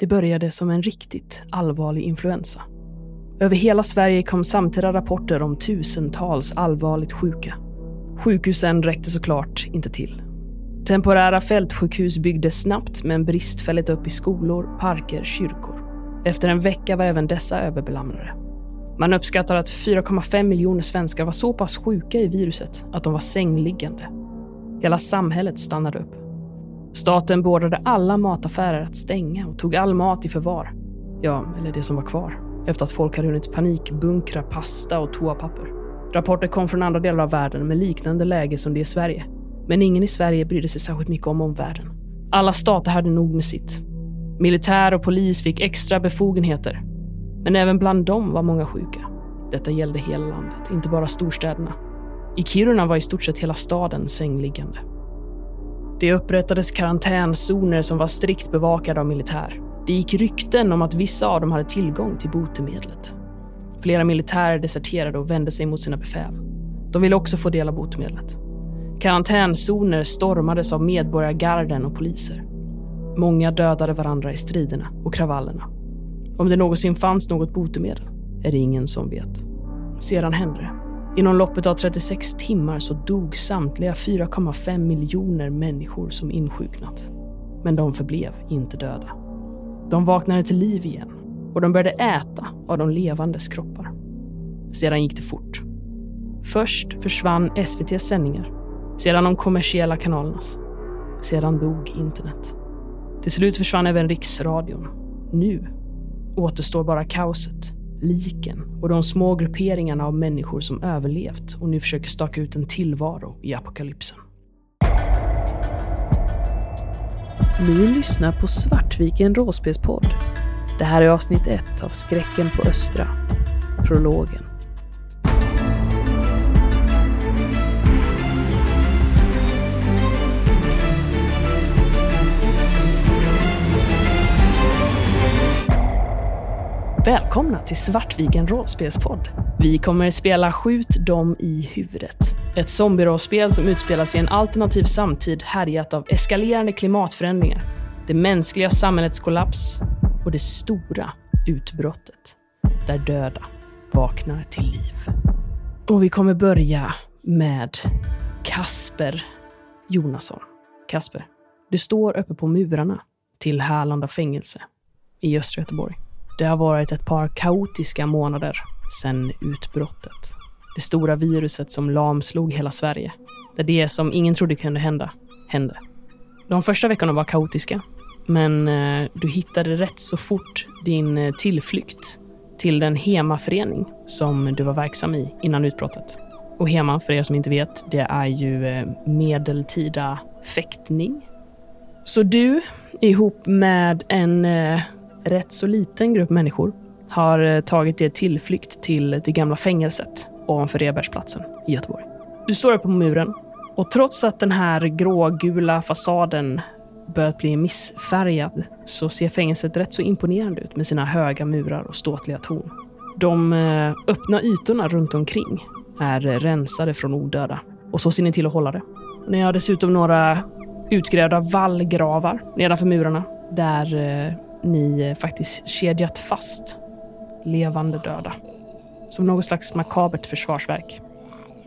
Det började som en riktigt allvarlig influensa. Över hela Sverige kom samtida rapporter om tusentals allvarligt sjuka. Sjukhusen räckte såklart inte till. Temporära fältsjukhus byggdes snabbt men bristfälligt upp i skolor, parker, kyrkor. Efter en vecka var även dessa överbelamrade. Man uppskattar att 4,5 miljoner svenskar var så pass sjuka i viruset att de var sängliggande. Hela samhället stannade upp. Staten beordrade alla mataffärer att stänga och tog all mat i förvar. Ja, eller det som var kvar. Efter att folk hade hunnit panikbunkra pasta och toapapper. Rapporter kom från andra delar av världen med liknande läge som det i Sverige. Men ingen i Sverige brydde sig särskilt mycket om omvärlden. Alla stater hade nog med sitt. Militär och polis fick extra befogenheter. Men även bland dem var många sjuka. Detta gällde hela landet, inte bara storstäderna. I Kiruna var i stort sett hela staden sängliggande. Det upprättades karantänzoner som var strikt bevakade av militär. Det gick rykten om att vissa av dem hade tillgång till botemedlet. Flera militärer deserterade och vände sig mot sina befäl. De ville också få del av botemedlet. Karantänzoner stormades av medborgargarden och poliser. Många dödade varandra i striderna och kravallerna. Om det någonsin fanns något botemedel är det ingen som vet. Sedan hände det. Inom loppet av 36 timmar så dog samtliga 4,5 miljoner människor som insjuknat. Men de förblev inte döda. De vaknade till liv igen och de började äta av de levandes kroppar. Sedan gick det fort. Först försvann SVTs sändningar, sedan de kommersiella kanalernas. Sedan dog internet. Till slut försvann även riksradion. Nu återstår bara kaoset, liken och de små grupperingarna av människor som överlevt och nu försöker staka ut en tillvaro i apokalypsen. Ni lyssnar på Svartviken Råspelspodd. Det här är avsnitt ett av Skräcken på Östra, prologen. Välkomna till Svartviken rollspelspodd. Vi kommer spela Skjut dem i huvudet. Ett zombierollspel som utspelas i en alternativ samtid härjat av eskalerande klimatförändringar, det mänskliga samhällets kollaps och det stora utbrottet där döda vaknar till liv. Och vi kommer börja med Kasper Jonasson. Kasper, du står uppe på murarna till Härlanda fängelse i östra Göteborg. Det har varit ett par kaotiska månader sedan utbrottet. Det stora viruset som lamslog hela Sverige. Där det som ingen trodde kunde hända, hände. De första veckorna var kaotiska, men eh, du hittade rätt så fort din eh, tillflykt till den HEMA-förening som du var verksam i innan utbrottet. Och HEMA, för er som inte vet, det är ju eh, medeltida fäktning. Så du, ihop med en eh, rätt så liten grupp människor har eh, tagit er tillflykt till det gamla fängelset ovanför Rebergsplatsen i Göteborg. Du står här på muren och trots att den här grågula fasaden börjat bli missfärgad så ser fängelset rätt så imponerande ut med sina höga murar och ståtliga torn. De eh, öppna ytorna runt omkring är rensade från odöda och så ser ni till att hålla det. Ni har dessutom några utgrävda vallgravar nedanför murarna där eh, ni faktiskt kedjat fast levande döda. Som något slags makabert försvarsverk.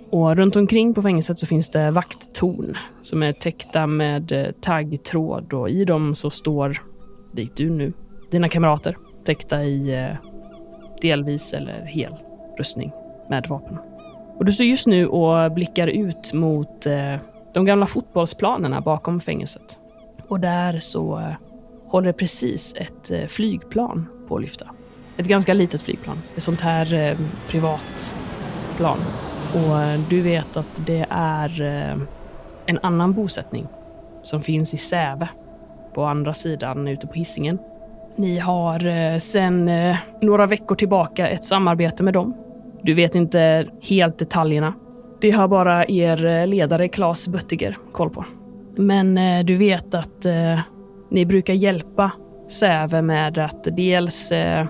Och runt omkring på fängelset så finns det vakttorn som är täckta med eh, taggtråd och i dem så står, likt du nu, dina kamrater täckta i eh, delvis eller hel rustning med vapen. Och du står just nu och blickar ut mot eh, de gamla fotbollsplanerna bakom fängelset. Och där så håller precis ett eh, flygplan på att lyfta. Ett ganska litet flygplan. Ett sånt här eh, privatplan. Och eh, du vet att det är eh, en annan bosättning som finns i Säve på andra sidan ute på hissingen. Ni har eh, sedan eh, några veckor tillbaka ett samarbete med dem. Du vet inte helt detaljerna. Det har bara er eh, ledare Claes Böttiger koll på. Men eh, du vet att eh, ni brukar hjälpa Säve med att dels eh,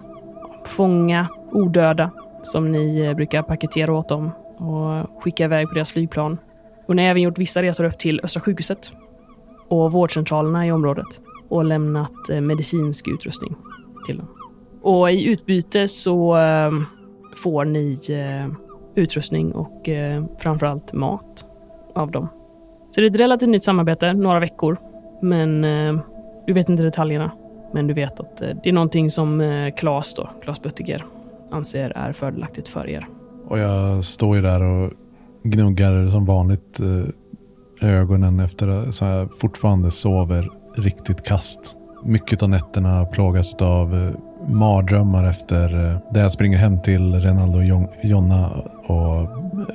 fånga odöda som ni eh, brukar paketera åt dem och skicka iväg på deras flygplan. Och ni har även gjort vissa resor upp till Östra sjukhuset och vårdcentralerna i området. och lämnat eh, medicinsk utrustning till dem. Och i utbyte så eh, får ni eh, utrustning och eh, framförallt mat av dem. Så det är ett relativt nytt samarbete, några veckor. Men eh, du vet inte detaljerna. Men du vet att eh, det är någonting som Klas Claes, då, Claes Buttiger anser är fördelaktigt för er. Och jag står ju där och gnuggar som vanligt eh, ögonen efter att jag fortfarande sover riktigt kast. Mycket av nätterna plågas av mardrömmar efter det där jag springer hem till Renaldo och Jonna och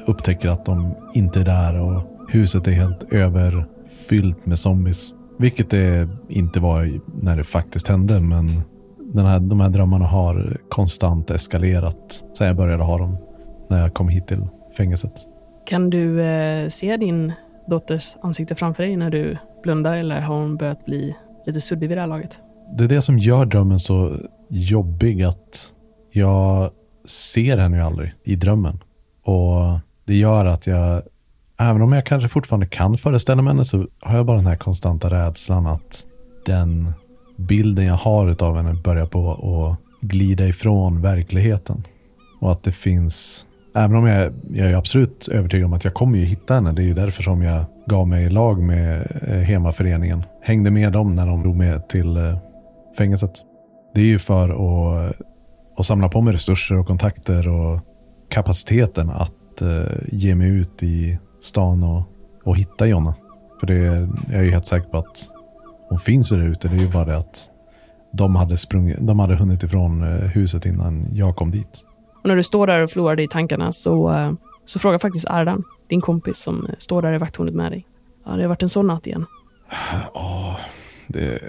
upptäcker att de inte är där och huset är helt överfyllt med zombies. Vilket det inte var när det faktiskt hände, men den här, de här drömmarna har konstant eskalerat sen jag började ha dem när jag kom hit till fängelset. Kan du eh, se din dotters ansikte framför dig när du blundar eller har hon börjat bli lite suddig vid det här laget? Det är det som gör drömmen så jobbig att jag ser henne ju aldrig i drömmen. Och det gör att jag, även om jag kanske fortfarande kan föreställa mig henne så har jag bara den här konstanta rädslan att den bilden jag har av henne börjar på att glida ifrån verkligheten. Och att det finns, även om jag, jag är absolut övertygad om att jag kommer ju hitta henne. Det är ju därför som jag gav mig i lag med eh, Hemaföreningen. Hängde med dem när de drog med till eh, fängelset. Det är ju för att, att samla på mig resurser och kontakter och kapaciteten att eh, ge mig ut i stan och, och hitta Jonna. För det, jag är ju helt säker på att hon finns där ute. Det är ju bara det att de hade, sprungit, de hade hunnit ifrån huset innan jag kom dit. Och när du står där och förlorar dig i tankarna så, så frågar faktiskt Ardan, din kompis som står där i vakttornet med dig. Ja, det har varit en sån natt igen. Ja, det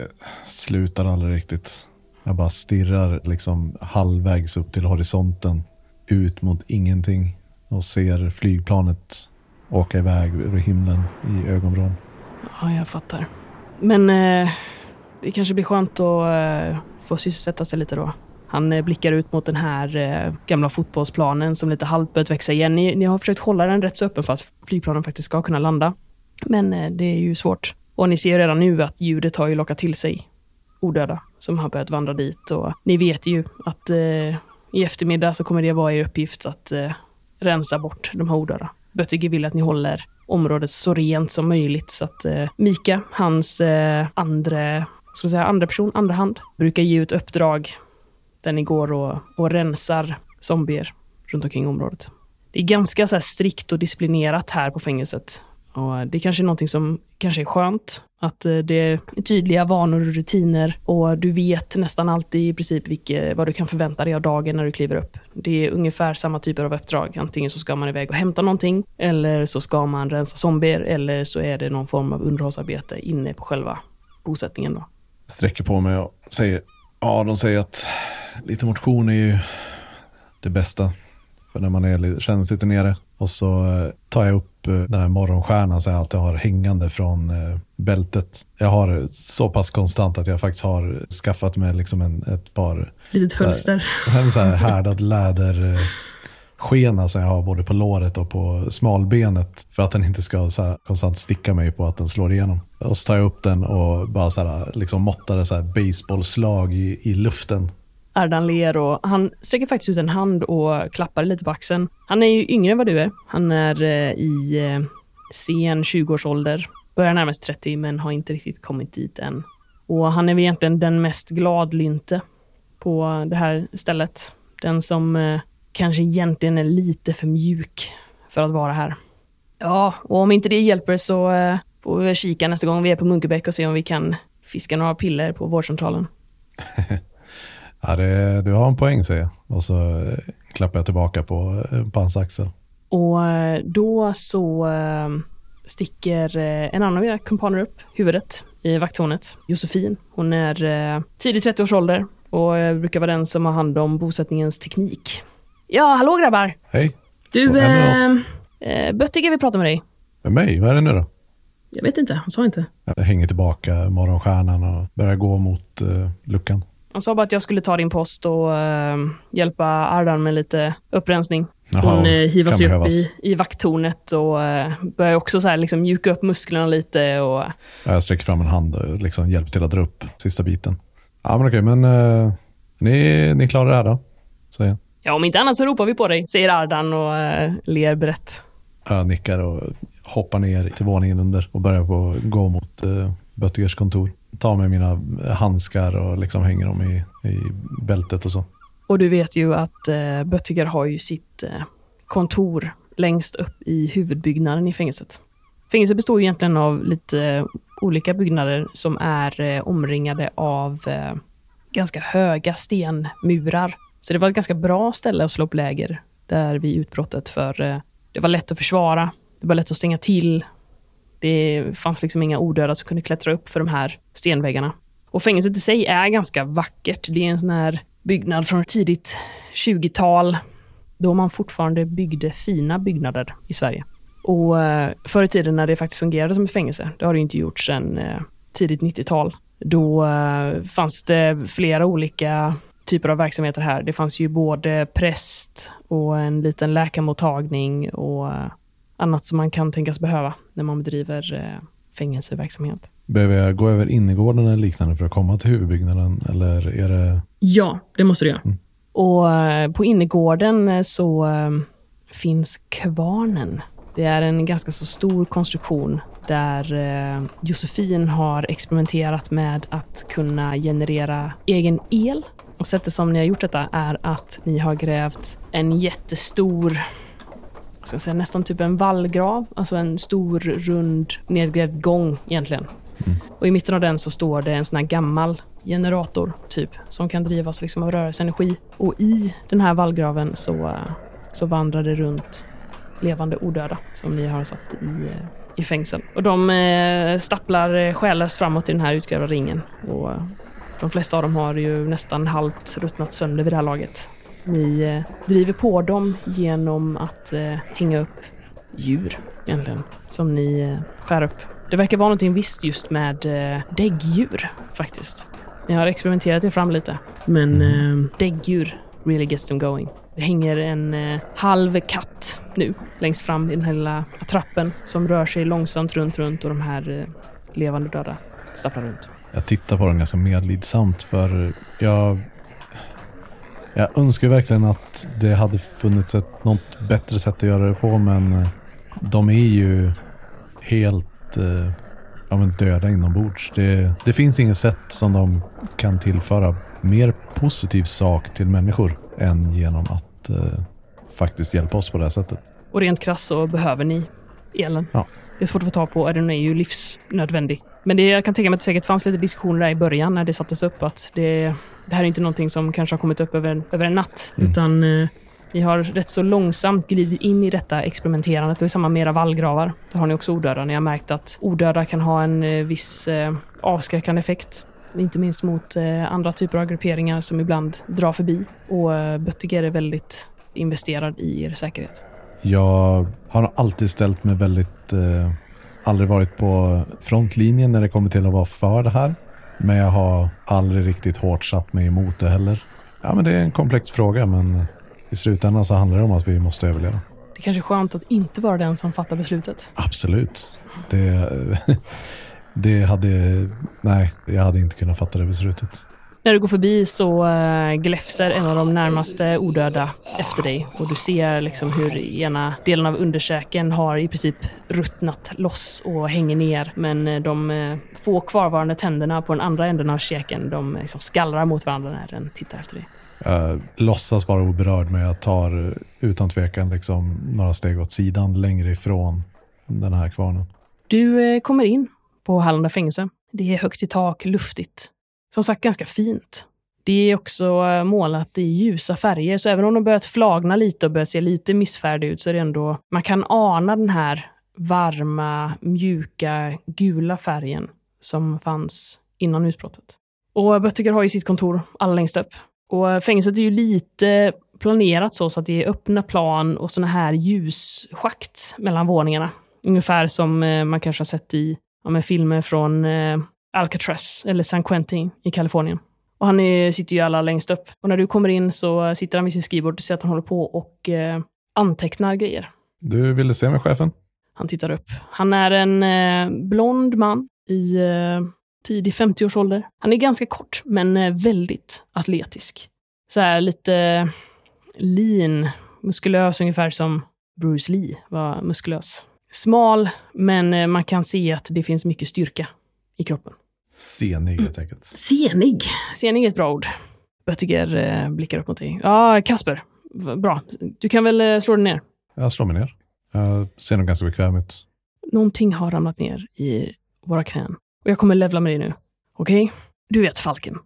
slutar aldrig riktigt. Jag bara stirrar liksom halvvägs upp till horisonten. Ut mot ingenting. Och ser flygplanet åka iväg över himlen i ögonvrån. Ja, jag fattar. Men eh, det kanske blir skönt att eh, få sysselsätta sig lite då. Han eh, blickar ut mot den här eh, gamla fotbollsplanen som lite halvt börjat växa igen. Ni, ni, har försökt hålla den rätt så öppen för att flygplanen faktiskt ska kunna landa. Men eh, det är ju svårt. Och ni ser ju redan nu att ljudet har ju lockat till sig odöda som har börjat vandra dit. Och ni vet ju att eh, i eftermiddag så kommer det vara er uppgift att eh, rensa bort de här odöda. Böttiger vill att ni håller området så rent som möjligt så att eh, Mika, hans eh, andra, ska säga, andra person, andra hand, brukar ge ut uppdrag där ni går och, och rensar zombier runt omkring området. Det är ganska så strikt och disciplinerat här på fängelset. Och det kanske är någonting som kanske är skönt. Att eh, det är tydliga vanor och rutiner och du vet nästan alltid i princip vilka, vad du kan förvänta dig av dagen när du kliver upp. Det är ungefär samma typer av uppdrag. Antingen så ska man iväg och hämta någonting eller så ska man rensa zombier eller så är det någon form av underhållsarbete inne på själva bosättningen. Då. Jag sträcker på mig och säger, ja de säger att lite motion är ju det bästa. För när man är, känner sig lite nere. Och så eh, tar jag upp den här morgonstjärnan som jag alltid har hängande från eh, bältet. Jag har så pass konstant att jag faktiskt har skaffat mig liksom en, ett par... Litet hölster. Så här, härdad läder skena som jag har både på låret och på smalbenet. För att den inte ska så här, konstant sticka mig på att den slår igenom. Och så tar jag upp den och bara så här, liksom måttar så här baseballslag i, i luften. Ardan ler och han sträcker faktiskt ut en hand och klappar lite på axeln. Han är ju yngre än vad du är. Han är eh, i eh, sen 20-årsålder. Börjar närma sig 30 men har inte riktigt kommit dit än. Och han är väl egentligen den mest gladlynte på det här stället. Den som eh, kanske egentligen är lite för mjuk för att vara här. Ja, och om inte det hjälper så får vi kika nästa gång vi är på Munkebäck och se om vi kan fiska några piller på vårdcentralen. Ja, det, du har en poäng säger jag. Och så eh, klappar jag tillbaka på, eh, på hans axel. Och eh, då så sticker en annan av era kumpaner upp huvudet i vakttornet. Josefin. Hon är tidig 30-årsålder och brukar vara den som har hand om bosättningens teknik. Ja, hallå grabbar! Hej! Du, eh, Böttiger vill prata med dig. Med mig? Vad är det nu då? Jag vet inte, han sa inte. Jag hänger tillbaka morgonstjärnan och börjar gå mot uh, luckan. Han sa bara att jag skulle ta din post och uh, hjälpa Ardan med lite upprensning. Hon Jaha, hivar kan sig upp behövas. i, i vakttornet och eh, börjar också så här liksom mjuka upp musklerna lite. Och, Jag sträcker fram en hand och liksom hjälper till att dra upp sista biten. Ja, men okej, men eh, ni, ni klarar det här då? Säger jag. ja, om inte annat så ropar vi på dig, säger Ardan och eh, ler brett. Jag nickar och hoppar ner till våningen under och börjar på gå mot uh, Böttigers kontor. Tar med mina handskar och liksom hänger dem i, i bältet och så. Och du vet ju att eh, Böttiger har ju sitt eh, kontor längst upp i huvudbyggnaden i fängelset. Fängelset består egentligen av lite eh, olika byggnader som är eh, omringade av eh, ganska höga stenmurar. Så det var ett ganska bra ställe att slå upp läger där vid utbrottet för eh, det var lätt att försvara, det var lätt att stänga till. Det fanns liksom inga odöda som kunde klättra upp för de här stenväggarna. Och fängelset i sig är ganska vackert. Det är en sån här byggnad från tidigt 20-tal då man fortfarande byggde fina byggnader i Sverige. Och eh, förr i tiden när det faktiskt fungerade som ett fängelse, det har det inte gjort sedan eh, tidigt 90-tal, då eh, fanns det flera olika typer av verksamheter här. Det fanns ju både präst och en liten läkarmottagning och annat som man kan tänkas behöva när man bedriver eh, fängelseverksamhet. Behöver jag gå över innergården eller liknande för att komma till huvudbyggnaden? Eller är det... Ja, det måste du göra. Mm. Och eh, på innergården eh, så finns kvarnen. Det är en ganska så stor konstruktion där Josefin har experimenterat med att kunna generera egen el. Och sättet som ni har gjort detta är att ni har grävt en jättestor ska säga, nästan typ en vallgrav, alltså en stor rund nedgrävd gång egentligen. Och i mitten av den så står det en sån här gammal generator, typ, som kan drivas liksom av rörelseenergi. Och i den här vallgraven så, så vandrar det runt levande odöda som ni har satt i, i fängsel. Och de eh, stapplar själlöst framåt i den här utgrävda ringen. Och de flesta av dem har ju nästan halvt ruttnat sönder vid det här laget. Ni eh, driver på dem genom att eh, hänga upp djur egentligen, som ni eh, skär upp. Det verkar vara någonting visst just med däggdjur faktiskt. Ni har experimenterat er fram lite, men eh, däggdjur really gets them going. Det hänger en eh, halv katt nu längst fram i den här lilla trappen som rör sig långsamt runt, runt och de här eh, levande döda stapplar runt. Jag tittar på den ganska medlidsamt för jag... Jag önskar verkligen att det hade funnits ett, något bättre sätt att göra det på men eh, de är ju helt eh, ja, men döda inombords. Det, det finns inget sätt som de kan tillföra mer positiv sak till människor än genom att eh, faktiskt hjälpa oss på det här sättet. Och rent krasst så behöver ni elen. Ja. Det är svårt att få tag på den är ju livsnödvändig. Men det, jag kan tänka mig att det säkert fanns lite diskussioner där i början när det sattes upp att det, det här är inte någonting som kanske har kommit upp över, en- över en natt. Mm. Utan eh, ni har rätt så långsamt glidit in i detta experimenterandet och i samma med era vallgravar. Där har ni också odöda. Ni har märkt att odöda kan ha en eh, viss eh, avskräckande effekt. Inte minst mot eh, andra typer av grupperingar som ibland drar förbi. Och eh, Böttiger är väldigt investerad i er säkerhet. Jag har alltid ställt mig väldigt... Eh, aldrig varit på frontlinjen när det kommer till att vara för det här. Men jag har aldrig riktigt hårt satt mig emot det heller. Ja, men det är en komplex fråga, men i slutändan så handlar det om att vi måste överleva. Det kanske är skönt att inte vara den som fattar beslutet. Absolut. Det, det hade... Nej, jag hade inte kunnat fatta det beslutet. När du går förbi så äh, gläfser en av de närmaste odöda efter dig och du ser liksom hur ena delen av underkäken har i princip ruttnat loss och hänger ner. Men eh, de eh, få kvarvarande tänderna på den andra änden av käken, de liksom skallrar mot varandra när den tittar efter dig. Jag låtsas vara oberörd, men jag tar eh, utan tvekan liksom några steg åt sidan längre ifrån den här kvarnen. Du eh, kommer in på Hallanda fängelse. Det är högt i tak, luftigt. Som sagt ganska fint. Det är också eh, målat i ljusa färger, så även om de börjat flagna lite och börjat se lite missfärdig ut så är det ändå... Man kan ana den här varma, mjuka, gula färgen som fanns innan utbrottet. Och Böttiger har ju sitt kontor allra längst upp. Och fängelset är ju lite planerat så, så att det är öppna plan och såna här ljusschakt mellan våningarna. Ungefär som eh, man kanske har sett i ja, filmer från eh, Alcatraz eller San Quentin i Kalifornien. Och han är, sitter ju allra längst upp. Och när du kommer in så sitter han vid sin skrivbord. Du ser att han håller på och eh, antecknar grejer. Du ville se mig, chefen? Han tittar upp. Han är en eh, blond man i eh, tidig 50-årsålder. Han är ganska kort, men eh, väldigt atletisk. Så här lite lean, muskulös ungefär som Bruce Lee var muskulös. Smal, men eh, man kan se att det finns mycket styrka i kroppen. Senig helt enkelt. Senig. Senig är ett bra ord. Böttiger eh, blickar upp mot dig. Ja, Kasper. V- Bra. Du kan väl eh, slå dig ner. Jag slår mig ner. Jag ser nog ganska bekväm ut. Någonting har ramlat ner i våra knän. Och jag kommer levla med dig nu. Okej? Du vet Falken.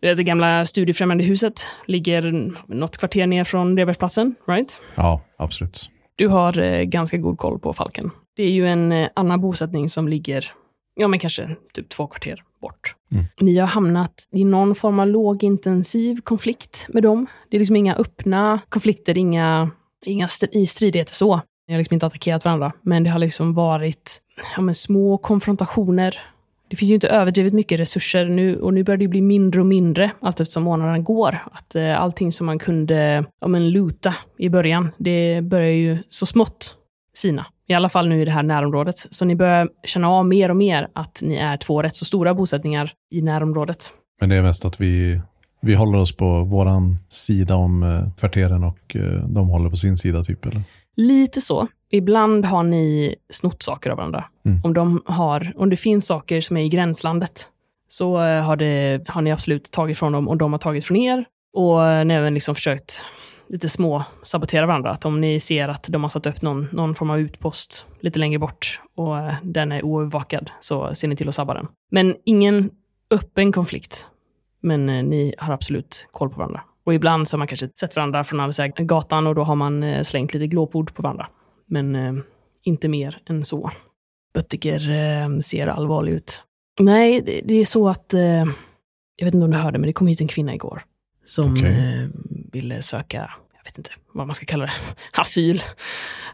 Det gamla studiefrämjande huset ligger något kvarter ner från Rebergsplatsen, right? Ja, absolut. Du har eh, ganska god koll på Falken. Det är ju en eh, annan bosättning som ligger, ja men kanske typ två kvarter bort. Mm. Ni har hamnat i någon form av lågintensiv konflikt med dem. Det är liksom inga öppna konflikter, inga, inga stridigheter så. Ni har liksom inte attackerat varandra, men det har liksom varit ja, men små konfrontationer. Det finns ju inte överdrivet mycket resurser nu och nu börjar det bli mindre och mindre allt eftersom månaderna går. Att eh, allting som man kunde ja, men luta i början, det börjar ju så smått sina. I alla fall nu i det här närområdet. Så ni börjar känna av mer och mer att ni är två rätt så stora bosättningar i närområdet. Men det är mest att vi, vi håller oss på våran sida om eh, kvarteren och eh, de håller på sin sida typ. Eller? Lite så. Ibland har ni snott saker av varandra. Mm. Om, de har, om det finns saker som är i gränslandet så eh, har, det, har ni absolut tagit från dem och de har tagit från er. Och ni har även liksom försökt lite små sabotera varandra. Att om ni ser att de har satt upp någon, någon form av utpost lite längre bort och den är oövervakad så ser ni till att sabba den. Men ingen öppen konflikt. Men eh, ni har absolut koll på varandra. Och ibland så har man kanske sett varandra från andra sidan gatan och då har man eh, slängt lite glåpord på varandra. Men eh, inte mer än så. Böttiger eh, ser allvarlig ut. Nej, det, det är så att... Eh, jag vet inte om du hörde, men det kom hit en kvinna igår. Som Okej. eh, ville söka, jag vet inte vad man ska kalla det, asyl.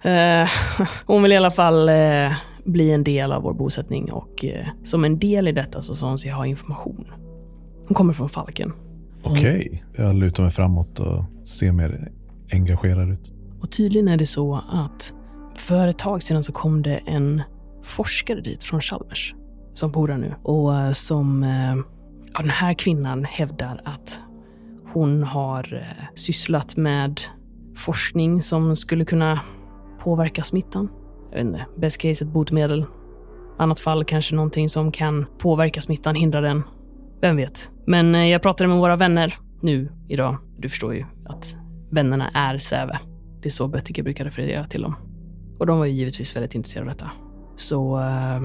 Eh, hon vill i alla fall eh, bli en del av vår bosättning och eh, som en del i detta så sa hon sig ha information. Hon kommer från Falken. Okej. Jag lutar mig framåt och ser mer engagerad ut. Och tydligen är det så att för ett tag sedan så kom det en forskare dit från Chalmers som bor där nu och eh, som eh, ja, den här kvinnan hävdar att hon har eh, sysslat med forskning som skulle kunna påverka smittan. Jag vet inte, best case ett botemedel. Annat fall kanske någonting som kan påverka smittan, hindra den. Vem vet? Men eh, jag pratade med våra vänner nu idag. Du förstår ju att vännerna är Säve. Det är så Böttiger brukar referera till dem. Och de var ju givetvis väldigt intresserade av detta. Så eh,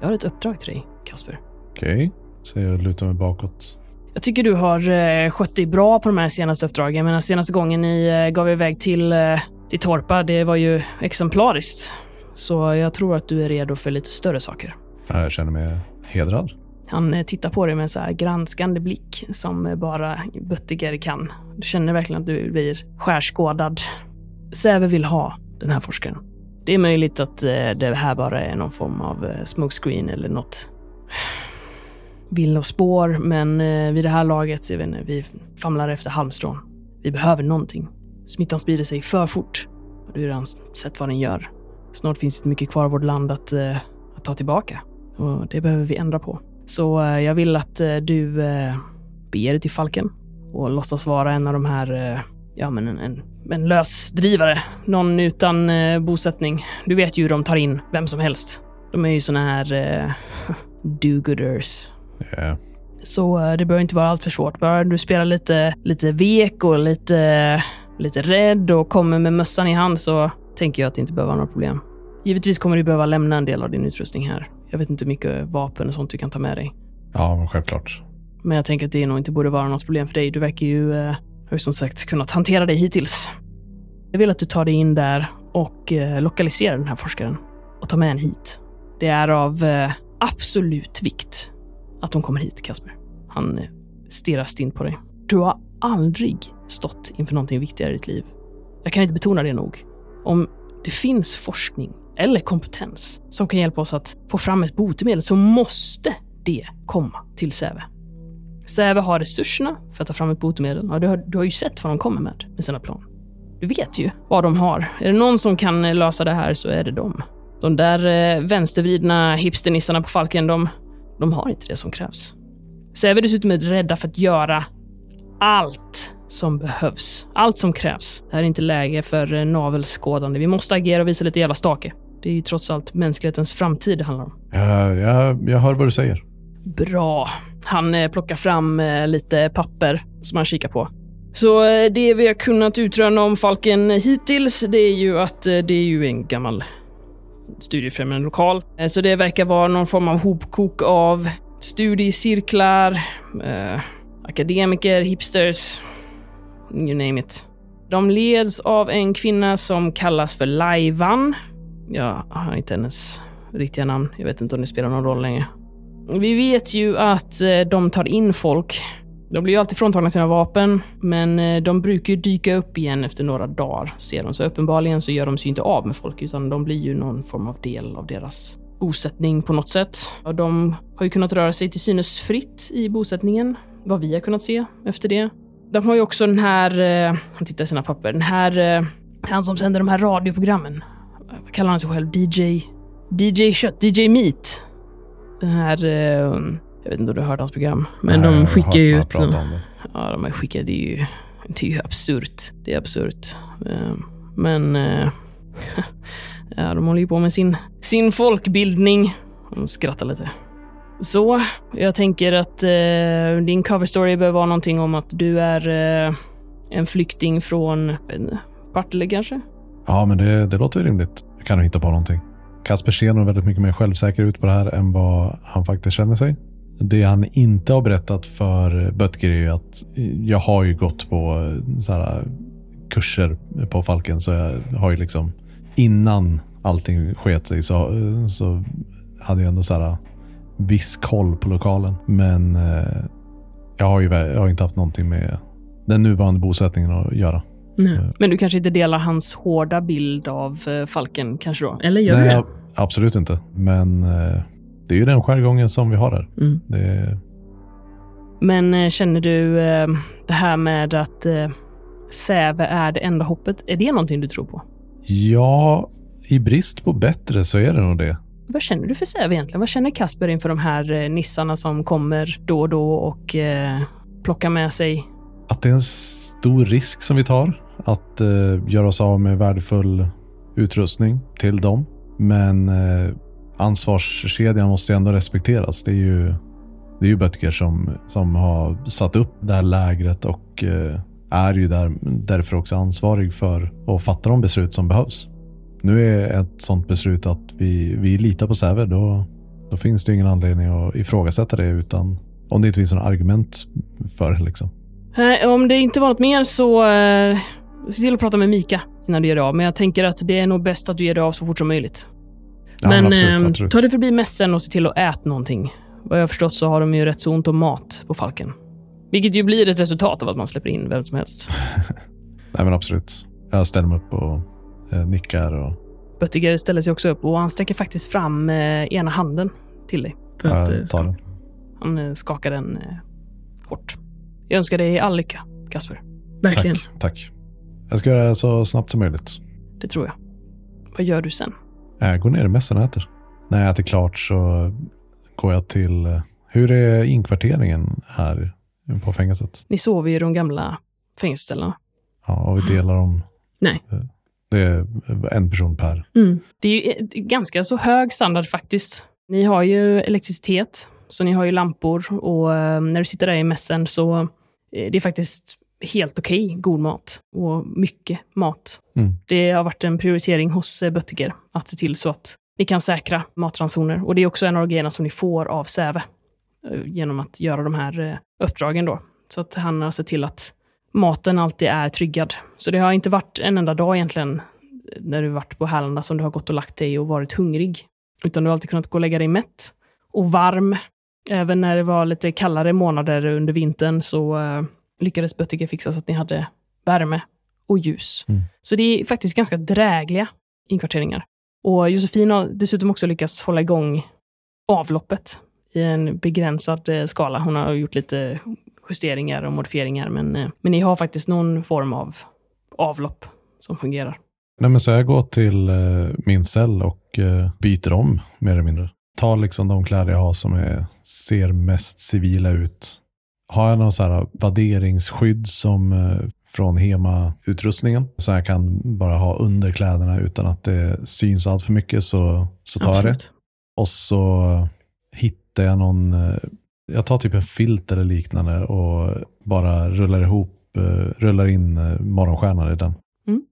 jag har ett uppdrag till dig, Kasper. Okej. Så jag lutar mig bakåt. Jag tycker du har eh, skött dig bra på de här senaste uppdragen. Menar, senaste gången ni eh, gav er iväg till, eh, till Torpa, det var ju exemplariskt. Så jag tror att du är redo för lite större saker. Ja, Jag känner mig hedrad. Han eh, tittar på dig med en så här granskande blick som eh, bara Böttiger kan. Du känner verkligen att du blir skärskådad. Säve vill ha den här forskaren. Det är möjligt att eh, det här bara är någon form av smokescreen eller något villospår, men eh, vid det här laget, jag vet inte, vi famlar efter halmstrån. Vi behöver någonting. Smittan sprider sig för fort. Och du har redan sett vad den gör. Snart finns det inte mycket kvar av vårt land att, eh, att ta tillbaka. Och det behöver vi ändra på. Så eh, jag vill att du beger dig till Falken och låtsas vara en av de här, ja men en, en, en lösdrivare. Någon utan bosättning. Du vet ju hur de tar in vem som helst. De är ju såna här do-gooders. Ja. Så eh, det behöver inte vara allt för svårt. Bara du spelar lite, lite vek och lite, lite rädd och kommer med mössan i hand så tänker jag att det inte behöver vara några problem. Givetvis kommer du behöva lämna en del av din utrustning här. Jag vet inte hur mycket vapen och sånt du kan ta med dig. ja, självklart. Men jag tänker att det nog inte borde vara något problem för dig. Du verkar ju, eh, har som sagt kunnat hantera dig hittills. Jag vill att du tar dig in där och eh, lokaliserar den här forskaren och tar med en hit. Det är av eh, absolut vikt att de kommer hit, Kasper. Han stirrar stint på dig. Du har aldrig stått inför någonting viktigare i ditt liv. Jag kan inte betona det nog. Om det finns forskning eller kompetens som kan hjälpa oss att få fram ett botemedel så måste det komma till Säve. Säve har resurserna för att ta fram ett botemedel. Ja, du, har, du har ju sett vad de kommer med, med sina plan. Du vet ju vad de har. Är det någon som kan lösa det här så är det de. De där eh, vänstervridna hipsternissarna på Falken, de, de har inte det som krävs. Säve dessutom är rädda för att göra allt som behövs. Allt som krävs. Det här är inte läge för eh, navelskådande. Vi måste agera och visa lite jävla stake. Det är ju trots allt mänsklighetens framtid det handlar om. Jag, jag, jag hör vad du säger. Bra. Han eh, plockar fram eh, lite papper som han kikar på. Så det vi har kunnat utröna om Falken hittills, det är ju att det är ju en gammal studiefrämjande lokal. Eh, så det verkar vara någon form av hopkok av studiecirklar, eh, akademiker, hipsters, you name it. De leds av en kvinna som kallas för Laivan. Jag har inte hennes riktiga namn. Jag vet inte om det spelar någon roll längre. Vi vet ju att eh, de tar in folk. De blir ju alltid fråntagna sina vapen, men eh, de brukar ju dyka upp igen efter några dagar, ser de. Så uppenbarligen så gör de sig inte av med folk, utan de blir ju någon form av del av deras bosättning på något sätt. Och de har ju kunnat röra sig till synes fritt i bosättningen, vad vi har kunnat se efter det. De har ju också den här, eh, han tittar i sina papper, den här, eh, han som sänder de här radioprogrammen. Vad kallar han sig själv? DJ? DJ Kött? DJ Meat? Den här, eh, jag vet inte om du hört hans program, men Nej, de skickar ju ut... om det. Ja, de har skickat, det är ju, det är ju absurt. Det är absurt. Eh, Men, eh, ja, de håller ju på med sin, sin folkbildning. De skrattar lite. Så, jag tänker att eh, din cover story bör vara någonting om att du är eh, en flykting från inte, Partille kanske? Ja, men det, det låter rimligt. Jag kan nog hitta på någonting. Kasper ser nog väldigt mycket mer självsäker ut på det här än vad han faktiskt känner sig. Det han inte har berättat för Böttger är ju att jag har ju gått på eh, så här, kurser på Falken. Så jag har ju liksom innan allting sket sig så, så hade jag ändå så här viss koll på lokalen. Men eh, jag har ju jag har inte haft någonting med den nuvarande bosättningen att göra. Nej. Men du kanske inte delar hans hårda bild av eh, Falken kanske då? Eller gör du Nej, det? ab- absolut inte. Men eh, det är ju den jargongen som vi har här. Mm. Det, Men eh, känner du eh, det här med att eh, Säve är det enda hoppet, är det någonting du tror på? ja, i brist på bättre så är det nog det. Vad känner du för Säve egentligen? Vad känner Kasper inför de här nissarna som kommer då och då och eh, plockar med sig? Att det är en stor risk som vi tar. Att eh, göra oss av med värdefull utrustning till dem. Men eh, ansvarskedjan måste ju ändå respekteras. Det är ju, det är ju Böttger som, som har satt upp det här lägret och eh, är ju där, därför också ansvarig för att fatta de beslut som behövs. Nu är ett sånt beslut att vi, vi litar på Säve, då, då finns det ingen anledning att ifrågasätta det utan om det inte finns några argument för det. Liksom. Eh, om det inte var något mer så eh, se till att prata med Mika innan du ger dig av. Men jag tänker att det är nog bäst att du ger dig av så fort som möjligt. Ja, men absolut, eh, absolut. ta dig förbi mässen och se till att äta någonting. Vad jag har förstått så har de ju rätt så ont om mat på Falken. Vilket ju blir ett resultat av att man släpper in vem som helst. Nej, men absolut. Jag ställer mig upp och eh, nickar. Och, Böttiger ställer sig också upp och han sträcker faktiskt fram eh, ena handen till dig. För att, eh, jag tar den. Han eh, skakar den eh, hårt. Jag önskar dig all lycka, Kasper. Verkligen. Tack, tack. Jag ska göra det så snabbt som möjligt. Det tror jag. Vad gör du sen? Jag går ner i mässan och äter. När jag äter klart så går jag till... eh, Hur är inkvarteringen här på fängelset? Ni sover ju i de gamla fängelseställena. Ja, och vi delar om... Nej. Det är en person per. Det är ju eh, ganska så hög standard faktiskt. Ni har ju elektricitet, så ni har ju lampor och eh, när du sitter där i mässen så eh, det är faktiskt helt okej god mat och mycket mat. Mm. Det har varit en prioritering hos eh, Böttiger att se till så att ni kan säkra matransoner. Och det är också en av grejerna som ni får av Säve eh, genom att göra de här eh, uppdragen då. Så att han har sett till att maten alltid är tryggad. Så det har inte varit en enda dag egentligen när du varit på Härlanda som du har gått och lagt dig och varit hungrig. Utan du har alltid kunnat gå och lägga dig mätt och varm. Även när det var lite kallare månader under vintern så lyckades Böttiger fixa så att ni hade värme och ljus. Mm. Så det är faktiskt ganska drägliga inkvarteringar. Och Josefin har dessutom också lyckats hålla igång avloppet i en begränsad eh, skala. Hon har gjort lite justeringar och modifieringar, men, eh, men ni har faktiskt någon form av avlopp som fungerar. Nej, men så jag går till eh, min cell och byter om mer eller mindre. Tar liksom de kläder jag har som är, ser mest civila ut. Har jag någon så här vadderingsskydd som eh, från Hema-utrustningen. Så jag kan bara ha under kläderna utan att det syns allt för mycket så, så tar jag det. Absolut. Och så hittar jag någon, eh, jag tar typ en filt eller liknande och bara rullar ihop, eh, rullar in morgonstjärnan i den. Mm.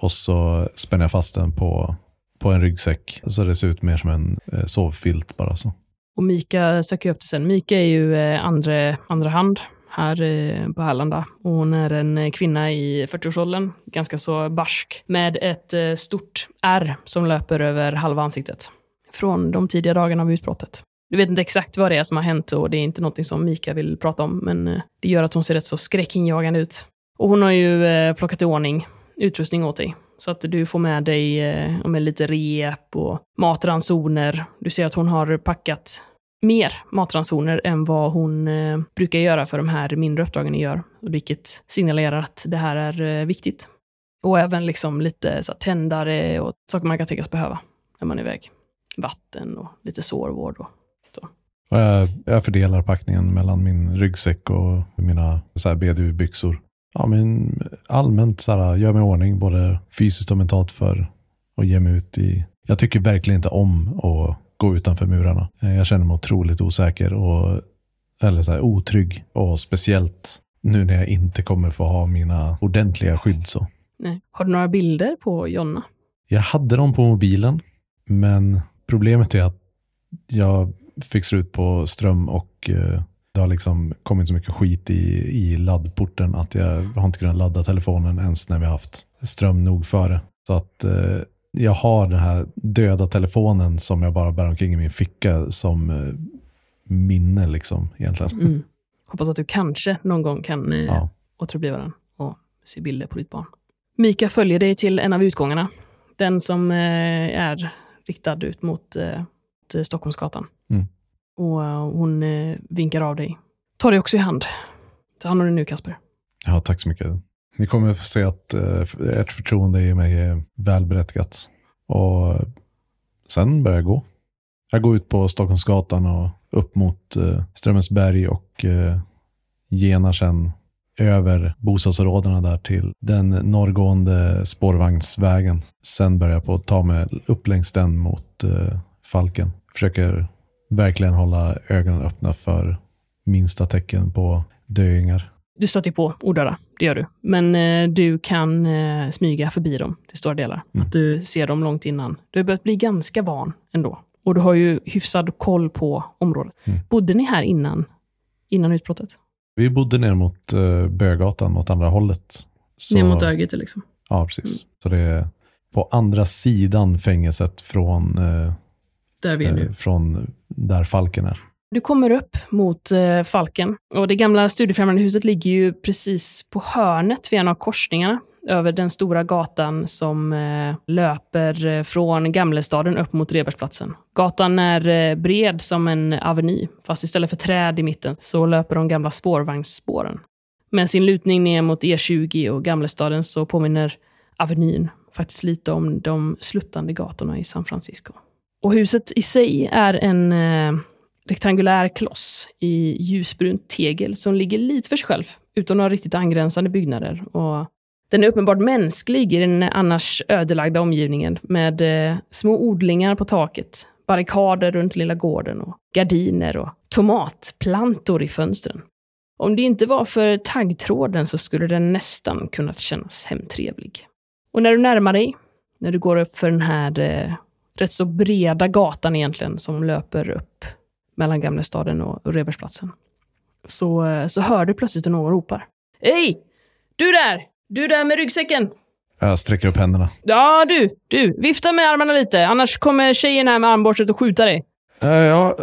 Och så spänner jag fast den på, på en ryggsäck. Så det ser ut mer som en sovfilt bara så. Och Mika söker upp det sen. Mika är ju eh, andra, andra hand här eh, på Härlanda. Och hon är en eh, kvinna i 40-årsåldern, ganska så barsk, med ett stort ärr som löper över halva ansiktet. Från de tidiga dagarna av utbrottet. Du vet inte exakt vad det är som har hänt och det är inte något som Mika vill prata om, men det gör att hon ser rätt så skräckinjagande ut. Och hon har ju plockat i ordning utrustning åt dig. Så att du får med dig eh, med lite rep och matransoner. Du ser att hon har packat mer matransoner än vad hon eh, brukar göra för de här mindre uppdragen ni gör. Vilket signalerar att det här är eh, viktigt. Och även liksom lite så här, tändare och saker man kan tänkas behöva när man är iväg. Vatten och lite sårvård. Och, så. jag, jag fördelar packningen mellan min ryggsäck och mina BDU-byxor. Ja, men allmänt så här, gör mig i ordning både fysiskt och mentalt för att ge mig ut i... Jag tycker verkligen inte om att gå utanför murarna. Eh, Jag känner mig otroligt osäker och eller så här, otrygg. Och speciellt nu när jag inte kommer få ha mina ordentliga skydd. Så. nej. Har du några bilder på Jonna? Jag hade dem på mobilen, men problemet är att jag fick slut på ström och eh, det har liksom kommit så mycket skit i, i laddporten att jag har inte kunnat ladda telefonen ens när vi har haft ström nog före. Så att eh, jag har den här döda telefonen som jag bara bär omkring i min ficka som eh, minne liksom egentligen. Mm. Hoppas att du kanske någon gång kan eh, Ja. återuppliva den och se bilder på ditt barn. Mika följer dig till en av utgångarna. Den som eh, är riktad ut mot eh, till Stockholmsgatan. Mm. Och eh, hon eh, vinkar av dig. Ta dig också i hand. Ta hand om dig nu, Kasper. ja, tack så mycket. Ni kommer att få se att eh, ert förtroende i mig är välberättigat. Och sen börjar jag gå. Jag går ut på Stockholmsgatan och upp mot eh, Strömsberg och eh, genar sen över bostadsområdena där till den norrgående spårvagnsvägen. Sen börjar jag på att ta mig upp längs den mot eh, Falken. Försöker verkligen hålla ögonen öppna för minsta tecken på döingar. Du stöter på odöda, det gör du. Men eh, du kan eh, smyga förbi dem till stora delar. Mm. Att du ser dem långt innan. Du har börjat bli ganska van ändå. Och du har ju hyfsad koll på området. Mm. Bodde ni här innan, innan utbrottet? Vi bodde ner mot uh, Bögatan åt andra hållet. Så, Ner mot Örgryte liksom? Ja, precis. Så det är på andra sidan fängelset från, eh, Där vi är nu. eh, från där Falken är. Du kommer upp mot eh, Falken och det gamla studiefrämjande huset ligger ju precis på hörnet vid en av korsningarna över den stora gatan som eh, löper från Gamlestaden upp mot Rebergsplatsen. Gatan är bred som en aveny, fast istället för träd i mitten så löper de gamla spårvagnsspåren. Med sin lutning ner mot E20 och Gamlestaden så påminner avenyn faktiskt lite om de sluttande gatorna i San Francisco. Och huset i sig är en eh, rektangulär kloss i ljusbrunt tegel som ligger lite för sig själv, utan några riktigt angränsande byggnader. Och den är uppenbart mänsklig i den annars ödelagda omgivningen med eh, små odlingar på taket, barrikader runt lilla gården och gardiner och tomatplantor i fönstren. Om det inte var för taggtråden så skulle den nästan kunnat kännas hemtrevlig. Och när du närmar dig, när du går upp för den här eh, rätt så breda gatan egentligen som löper upp mellan Gamlestaden och, och Rebergsplatsen. Så, eh, så hör du plötsligt hur någon ropar. Hej! Du där! Du där med ryggsäcken! Jag sträcker upp händerna. Ja, du! Du! Vifta med armarna lite, annars kommer tjejen här med armborstet och skjuta dig. Eh, ja,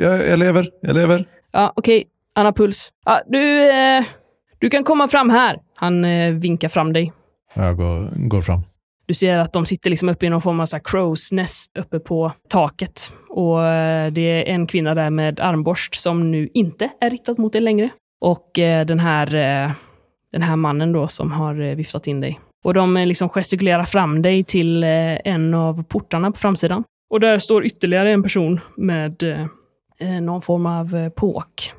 jag, jag lever, jag lever. Ja, okej. Han har puls. Ja, du, eh, du kan komma fram här. Han eh, vinkar fram dig. Jag går, går fram. Du ser att de sitter liksom uppe i någon form av så här crow's nest uppe på taket. Och eh, det är en kvinna där med armborst som nu inte är riktad mot dig längre. Och eh, den här, eh, den här mannen då som har viftat in dig. Och de liksom gestikulerar fram dig till en av portarna på framsidan. Och där står ytterligare en person med någon form av påk.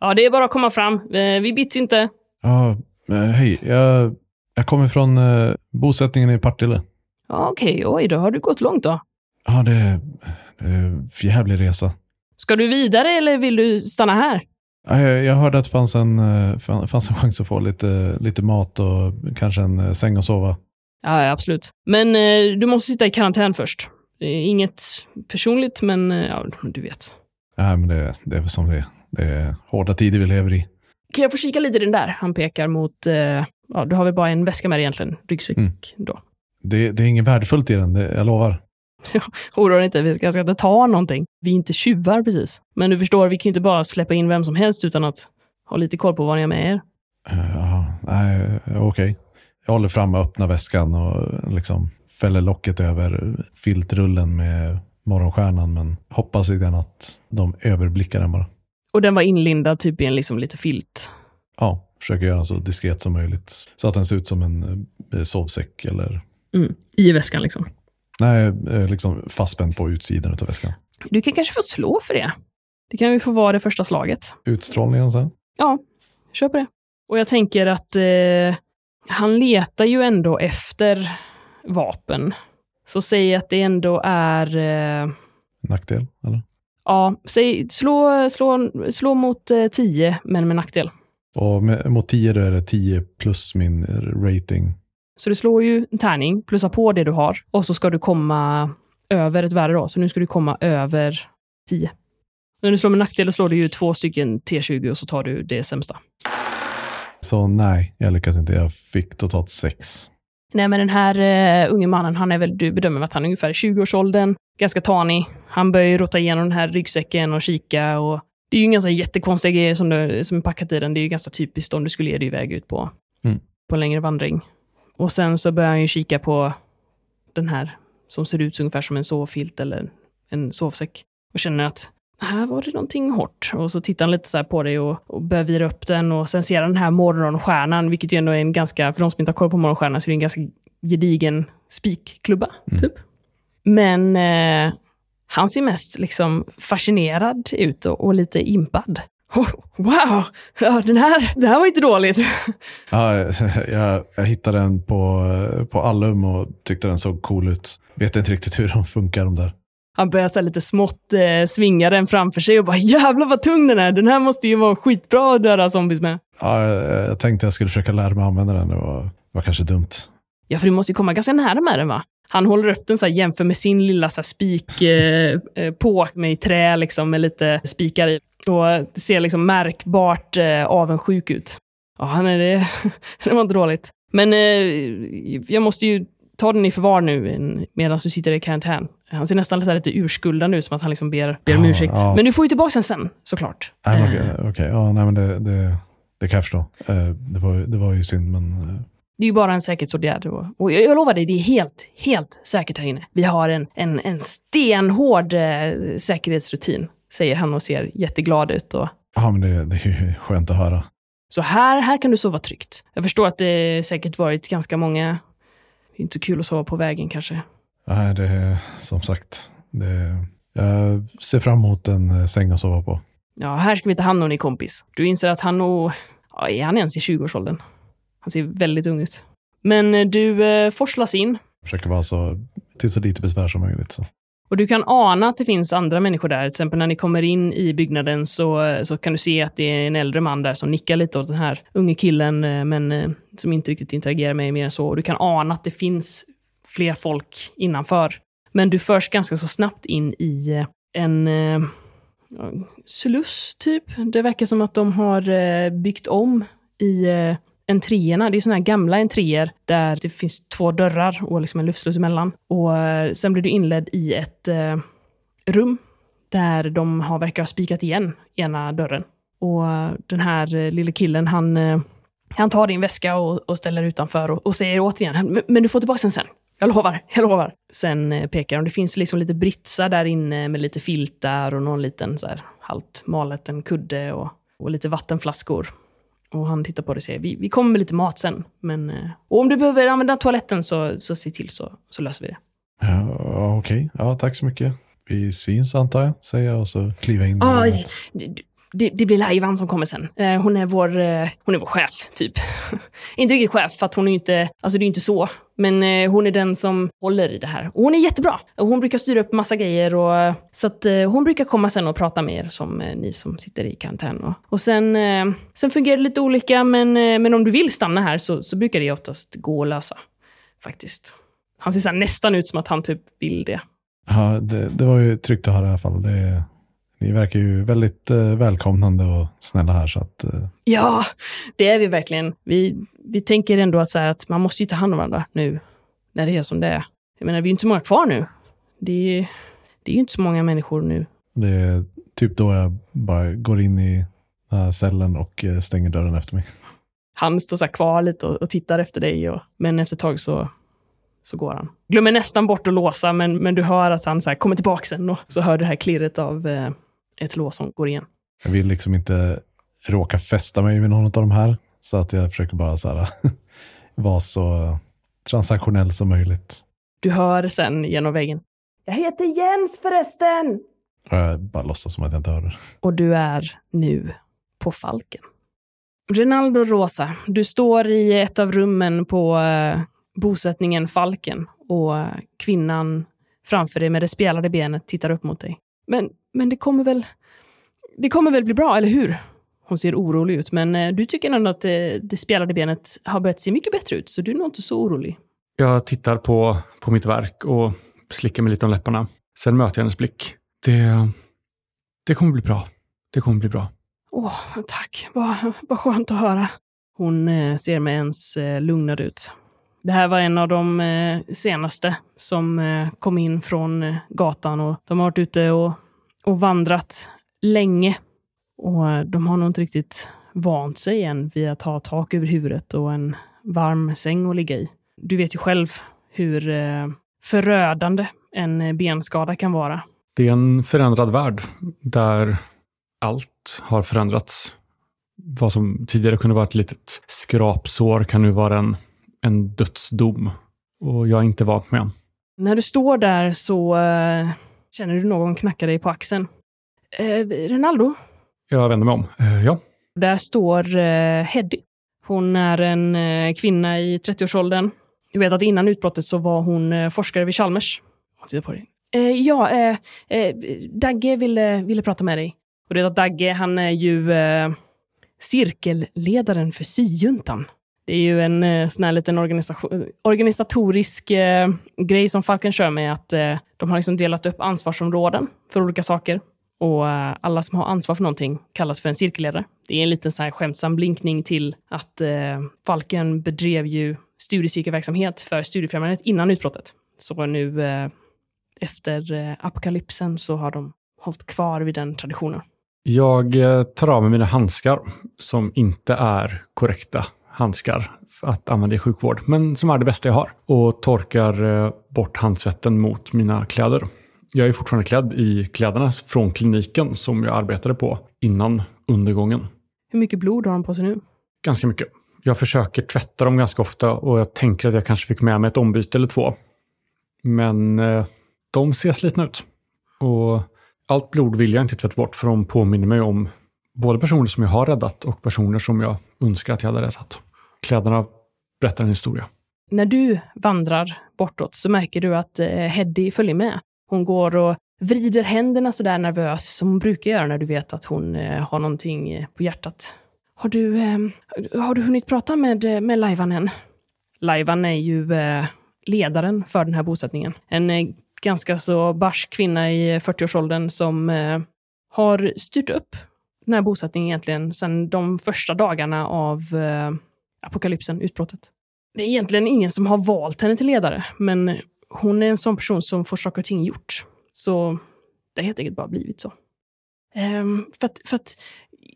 Ja, det är bara att komma fram. Vi bits inte. Ja, hej. Jag, jag kommer från eh, bosättningen i Partille. Ja, Okej, oj då. Har du gått långt då? Ja, det, är- det är en jävlig resa. Ska du vidare eller vill du stanna här? Ja, Jag, jag hörde att det fanns en, eh, fan- fanns en chans att få lite, lite mat och kanske en eh, säng att sova. Ja, ja, absolut. Men eh, du måste sitta i karantän först. Det är inget personligt, men eh, ja, du vet. Nej, men det, det är väl som det är. Det är hårda tider vi lever i. Kan jag få kika lite i den där? Han pekar mot... Eh, ja, du har väl bara en väska med dig egentligen? Ryggsäck Mm. då. Det, det är inget värdefullt i den, det, jag lovar. Oroa dig inte, vi ska, ska inte ta någonting. Vi är inte tjuvar precis. Men du förstår, vi kan ju inte bara släppa in vem som helst utan att ha lite koll på vad ni har med er. Eh, Ja, nej, okej. Jag håller fram och öppnar väskan och liksom fäller locket över filtrullen med morgonstjärnan, men hoppas grann att de överblickar den bara. Och den var inlindad typ i en liksom lite filt. Ja, försöker göra den så diskret som möjligt. Så att den ser ut som en eh, sovsäck eller Mm. I väskan liksom. nej, eh, liksom fastspänd på utsidan av väskan. Du kan kanske få slå för det. Det kan ju få vara det första slaget. Utstrålningen sen. Ja, kör på det. Och jag tänker att eh, han letar ju ändå efter vapen. Så säg att det ändå är... Eh, Nackdel, eller? ja, säg, slå, slå, slå mot eh, 10, men med nackdel. Och med, mot 10 då är det 10 plus min rating. Så du slår ju en tärning, plussa på det du har, och så ska du komma över ett värde då. Så nu ska du komma över 10. När du slår med nackdel, slår du ju två stycken T20 och så tar du det sämsta. Så nej, jag lyckas inte. Jag fick totalt 6. Nej, men den här uh, unge mannen, han är väl, du bedömer att han är ungefär i 20-årsåldern, ganska tanig. Han börjar ju rota igenom den här ryggsäcken och kika och det är ju inga så jättekonstiga grejer som, du, som är packat i den. Det är ju ganska typiskt om du skulle ge dig iväg ut på, Mm. på en längre vandring. Och sen så börjar han ju kika på den här som ser ut ungefär som en sovfilt eller en sovsäck och känner att här var det någonting hårt. Och så tittar han lite så på dig och, och börjar vira upp den och sen ser han den här morgonstjärnan, vilket ju ändå är en ganska, för de som inte har koll på morgonstjärnan, så är det en ganska gedigen spikklubba, Mm. typ. Men eh, han ser mest liksom fascinerad ut och, och lite impad. Oh, wow, ja, den här, det här var inte dåligt. Ja, jag, jag hittade den på, på Allum och tyckte den såg cool ut. Vet inte riktigt hur de funkar de där. Han börjar så lite smått eh, svinga den framför sig och bara jävlar vad tung den är. Den här måste ju vara skitbra att döda zombies med. Ja, jag, jag tänkte jag skulle försöka lära mig använda den. Det var, var kanske dumt. Ja, för du måste ju komma ganska nära med den va? Han håller upp den så här, jämför med sin lilla så här, spik eh, eh, med i trä liksom, med lite spikar i. Och det ser liksom märkbart eh, avundsjuk ut. Ja, är det. det var inte dåligt. Men eh, jag måste ju ta den i förvar nu medan du sitter i karantän. Han ser nästan lite, lite urskuldande ut, som att han liksom ber, ber om Ja, ursäkt. ja. Men du får ju tillbaka den sen, såklart. Nej, Eh, Okej, okej. ja, nej, men det, det, det kan jag förstå. Eh, Det var, det var ju synd, men Det är ju bara en säkerhetsåtgärd. Och, och jag, jag lovar dig, det är helt, helt säkert här inne. Vi har en, en, en stenhård eh, säkerhetsrutin, säger han och ser jätteglad ut. Och, ja, men det, det är ju skönt att höra. så här, här kan du sova tryggt. Jag förstår att det säkert varit ganska många... Det är inte kul att sova på vägen kanske. Nej, det är som sagt. Det, jag ser fram emot en eh, säng att sova på. Ja, här ska vi ta hand om din kompis. Du inser att han nog... Ja, är han ens i 20-årsåldern? Han ser väldigt ung ut. Men eh, du eh, forslas in Försöker vara så, till så lite besvär som möjligt. Så. Och du kan ana att det finns andra människor där. Till exempel när ni kommer in i byggnaden så, så kan du se att det är en äldre man där som nickar lite åt den här unge killen, eh, men eh, som inte riktigt interagerar med er mer än så. Och du kan ana att det finns fler folk innanför. Men du förs ganska så snabbt in i eh, en eh, sluss, typ. Det verkar som att de har eh, byggt om i entréerna. Det är såna här gamla entréer där det finns två dörrar och liksom en luftsluss emellan. Och eh, sen blir du inledd i ett eh, rum där de har, verkar ha spikat igen ena dörren. Och eh, den här eh, lille killen, han, eh, han tar din väska och, och ställer utanför och, och säger återigen, men, men du får tillbaka den sen. Jag lovar, jag lovar. Sen eh, pekar de, det finns liksom lite britsar där inne med lite filtar och någon liten så här halvt malet en kudde och, och lite vattenflaskor. Och han tittar på dig och säger, vi, vi kommer med lite mat sen. Men, eh, och om du behöver använda toaletten så, så se till så, så löser vi det. Ja, Okej, ja, tack så mycket. Vi syns antar jag, säger jag och så kliver jag in. rummet. det, det, det blir Lajvan som kommer sen. Eh, hon, är vår, eh, hon är vår chef, typ. inte riktigt chef, för att hon är inte, alltså det är inte så. Men eh, hon är den som håller i det här. Och hon är jättebra. Och hon brukar styra upp massa grejer. Och, så att eh, hon brukar komma sen och prata med er, som eh, ni som sitter i karantän. Och, och sen, eh, sen fungerar det lite olika, men, eh, men om du vill stanna här så, så brukar det oftast gå att lösa. Faktiskt. Han ser så här nästan ut som att han typ vill det. Ja, det, det var ju tryggt att höra i alla fall. Det, ni verkar ju väldigt eh, välkomnande och snälla här. Så att, eh, Ja, det är vi verkligen. Vi, vi tänker ändå att, så här, att man måste ju ta hand om varandra nu, när det är som det är. Jag menar, vi är inte så många kvar nu. Det är, det är ju inte så många människor nu. det är typ då jag bara går in i cellen och eh, stänger dörren efter mig. Han står så här kvar lite och, och tittar efter dig, och, men efter ett tag så, så går han. Glömmer nästan bort att låsa, men, men du hör att han så kommer tillbaka sen och så hör du det här klirret av eh, ett lås som går igen. Jag vill liksom inte råka fästa mig med någon av de här. Så att jag försöker bara så här, vara så transaktionell som möjligt. Du hör sen genom väggen. Jag heter Jens förresten! Och jag bara låtsas som att jag inte hör det. och du är nu på Falken. Rinaldo Rosa, du står i ett av rummen på eh, bosättningen Falken och eh, kvinnan framför dig med det spjälade benet tittar upp mot dig. Men, men det kommer väl... Det kommer väl bli bra, eller hur? Hon ser orolig ut, men eh, du tycker ändå att det, det spjälade benet har börjat se mycket bättre ut, så du är nog inte så orolig. Jag tittar på, på mitt verk och slickar mig lite om läpparna. Sen möter jag hennes blick. Det, det kommer bli bra. Det kommer bli bra. Åh, tack. Vad, vad skönt att höra. Hon eh, ser med ens eh, lugnad ut. Det här var en av de eh, senaste som eh, kom in från eh, gatan och de har varit ute och, och vandrat länge. Och eh, de har nog inte riktigt vant sig än vid att ha tak över huvudet och en varm säng att ligga i. Du vet ju själv hur eh, förödande en benskada kan vara. Det är en förändrad värld där allt har förändrats. Vad som tidigare kunde vara ett litet skrapsår kan nu vara en, en dödsdom. Och jag är inte vant med. När du står där så eh, känner du någon knacka dig på axeln. Eh, Rinaldo, Jag vänder mig om. Eh, ja, där står eh, Heddy. Hon är en eh, kvinna i 30-årsåldern. Du vet att innan utbrottet så var hon eh, forskare vid Chalmers. Hon tittar på dig. Eh, ja, eh, Dagge ville, ville prata med dig. Och du vet att Dagge, han är ju cirkelledaren för syjuntan. Det är ju en eh, sån här liten organisatorisk eh, grej som Falken kör med, att eh, de har liksom delat upp ansvarsområden för olika saker. Och eh, alla som har ansvar för någonting kallas för en cirkelledare. Det är en liten så här skämtsam blinkning till att eh, Falken bedrev ju studiecirkelverksamhet för Studiefrämjandet innan utbrottet. Så nu eh, efter eh, apokalypsen så har de hållit kvar vid den traditionen. jag eh, tar av mig mina handskar som inte är korrekta handskar att använda i sjukvård, men som är det bästa jag har. Och torkar eh, bort handsvetten mot mina kläder. Jag är fortfarande klädd i kläderna från kliniken som jag arbetade på innan undergången. Hur mycket blod har de på sig nu? Ganska mycket. Jag försöker tvätta dem ganska ofta och jag tänker att jag kanske fick med mig ett ombyte eller två. Men eh, de ser slitna ut. Och allt blod vill jag inte tvätta bort för de påminner mig om både personer som jag har räddat och personer som jag önskar att jag hade räddat. Kläderna berättar en historia. När du vandrar bortåt så märker du att eh, Heddy följer med. Hon går och vrider händerna så där nervös som hon brukar göra när du vet att hon eh, har någonting eh, på hjärtat. Har du, har du hunnit prata med, med Laivan än? Laivan är ju ledaren för den här bosättningen. En ganska så barsk kvinna i 40-årsåldern som har styrt upp den här bosättningen egentligen sedan de första dagarna av apokalypsen, utbrottet. Det är egentligen ingen som har valt henne till ledare, men hon är en sån person som får saker och ting gjort. Så det har helt enkelt bara blivit så. Ehm, för, att, för att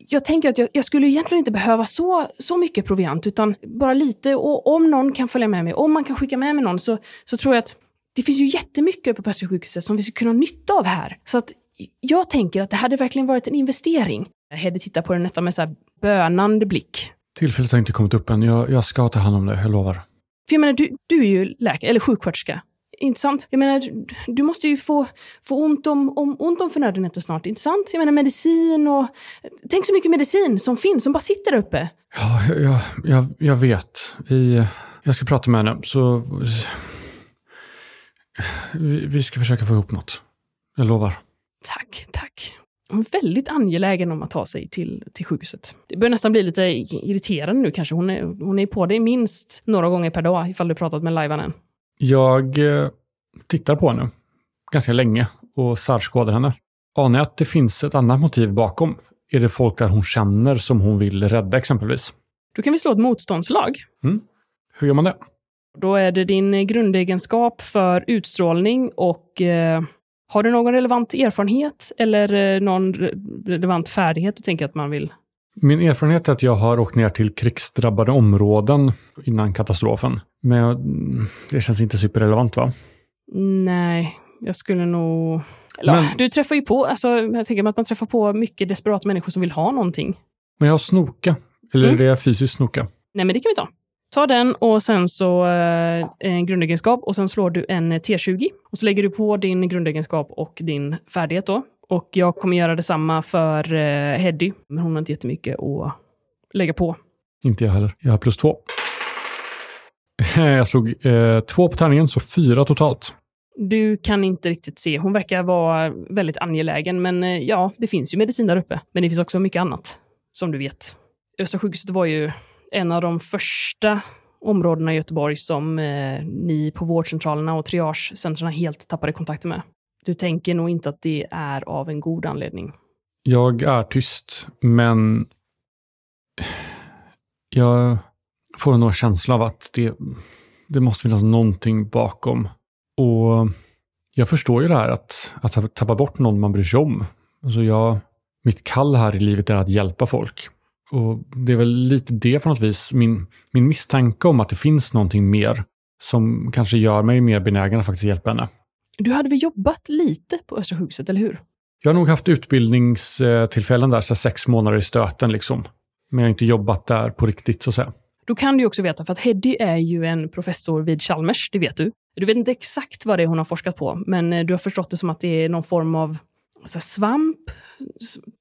jag tänker att jag, jag skulle egentligen inte behöva så, så mycket proviant, utan bara lite. Och om någon kan följa med mig, om man kan skicka med mig någon, så, så tror jag att det finns ju jättemycket på Östra sjukhuset som vi skulle kunna ha nytta av här. Så att jag tänker att det hade verkligen varit en investering. Hedde tittar på den nästan med så här bönande blick. Tillfället har inte kommit upp än. Jag, jag ska ta hand om det, jag lovar. För jag menar, du, du är ju läkare, eller sjuksköterska. Inte sant? Jag menar, du måste ju få, få ont, om, om, ont om förnödenheter snart. Inte sant? Jag menar medicin och... Tänk så mycket medicin som finns, som bara sitter där uppe. Ja, jag, jag, jag vet. Vi, jag ska prata med henne, så... Vi, vi ska försöka få ihop något. Jag lovar. Tack, tack. Hon är väldigt angelägen om att ta sig till, till sjukhuset. Det börjar nästan bli lite irriterande nu kanske. Hon är, hon är på dig minst några gånger per dag ifall du pratat med lajvanen. Jag eh, tittar på henne ganska länge och särskådar henne. Anar jag att det finns ett annat motiv bakom? Är det folk där hon känner som hon vill rädda exempelvis? Då kan vi slå ett motståndslag. Mm. Hur gör man det? Då är det din grundegenskap för utstrålning och eh, har du någon relevant erfarenhet eller eh, någon relevant färdighet du tänker att man vill? Min erfarenhet är att jag har åkt ner till krigsdrabbade områden innan katastrofen. Men det känns inte superrelevant va? Nej, jag skulle nog... Eller, men, du träffar ju på, alltså, jag tänker att man träffar på mycket desperata människor som vill ha någonting. Men jag har snoka. Eller mm. är det fysiskt snoka? Nej, men det kan vi ta. Ta den och sen så eh, en grundegenskap och sen slår du en T20. Och så lägger du på din grundegenskap och din färdighet då. Och jag kommer göra detsamma för eh, Heddy, men hon har inte jättemycket att lägga på. Inte jag heller. Jag har plus två. Jag slog eh, två på tärningen, så fyra totalt. Du kan inte riktigt se. Hon verkar vara väldigt angelägen, men eh, ja, det finns ju medicin där uppe. Men det finns också mycket annat, som du vet. Östra sjukhuset var ju en av de första områdena i Göteborg som eh, ni på vårdcentralerna och triagecentren helt tappade kontakten med. Du tänker nog inte att det är av en god anledning. Jag är tyst, men jag får nog en känsla av att det, det måste finnas någonting bakom. Och jag förstår ju det här att, att tappa bort någon man bryr sig om. Alltså jag, mitt kall här i livet är att hjälpa folk. Och det är väl lite det på något vis, min, min misstanke om att det finns någonting mer som kanske gör mig mer benägen att faktiskt hjälpa henne. Du hade väl jobbat lite på Östra sjukhuset, eller hur? Jag har nog haft utbildningstillfällen där, så sex månader i stöten liksom. Men jag har inte jobbat där på riktigt, så att säga. Då kan du också veta, för att Heddy är ju en professor vid Chalmers, det vet du. Du vet inte exakt vad det är hon har forskat på, men eh, du har förstått det som att det är någon form av alltså, svamp,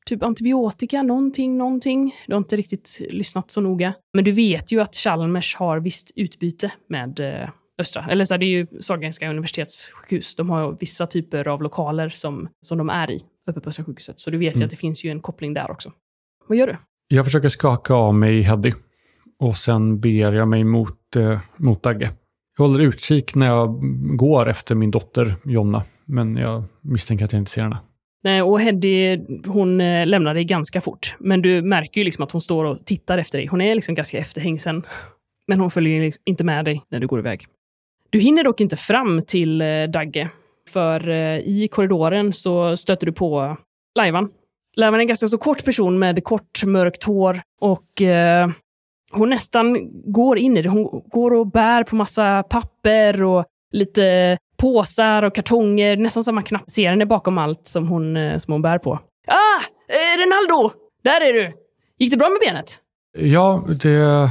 typ antibiotika, någonting, någonting. Du har inte riktigt lyssnat så noga. Men du vet ju att Chalmers har visst utbyte med eh, Östra. Eller så här, det är ju Sahlgrenska universitetssjukhus. De har vissa typer av lokaler som, som de är i, uppe på Östra sjukhuset. Så du vet mm. ju att det finns ju en koppling där också. Vad gör du? Jag försöker skaka av mig Heddy och sen ber jag mig mot, eh, mot Dagge. Jag håller utkik när jag går efter min dotter Jonna, men jag misstänker att jag inte ser henne. Nej, och Heddy, hon eh, lämnar dig ganska fort. Men du märker ju liksom att hon står och tittar efter dig. Hon är liksom ganska efterhängsen. Men hon följer liksom inte med dig när du går iväg. Du hinner dock inte fram till eh, Dagge. För eh, i korridoren så stöter du på Lajvan. Lajvan är en ganska så kort person med kort mörkt hår. Och eh, hon nästan går in i det. Hon går och bär på massa papper och lite påsar och kartonger. Nästan som man knappt ser henne bakom allt som hon, eh, som hon bär på. Ah! Eh, Ronaldo! Där är du! Gick det bra med benet? Ja, det,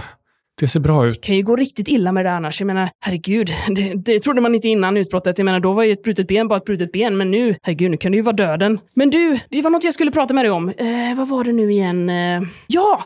det ser bra ut. Det kan ju gå riktigt illa med det annars. Jag menar, herregud, det, det trodde man inte innan utbrottet. Jag menar, då var ju ett brutet ben bara ett brutet ben, men nu, herregud, nu kan det ju vara döden. Men du, det var något jag skulle prata med dig om. Eh, vad var det nu igen? Eh, ja!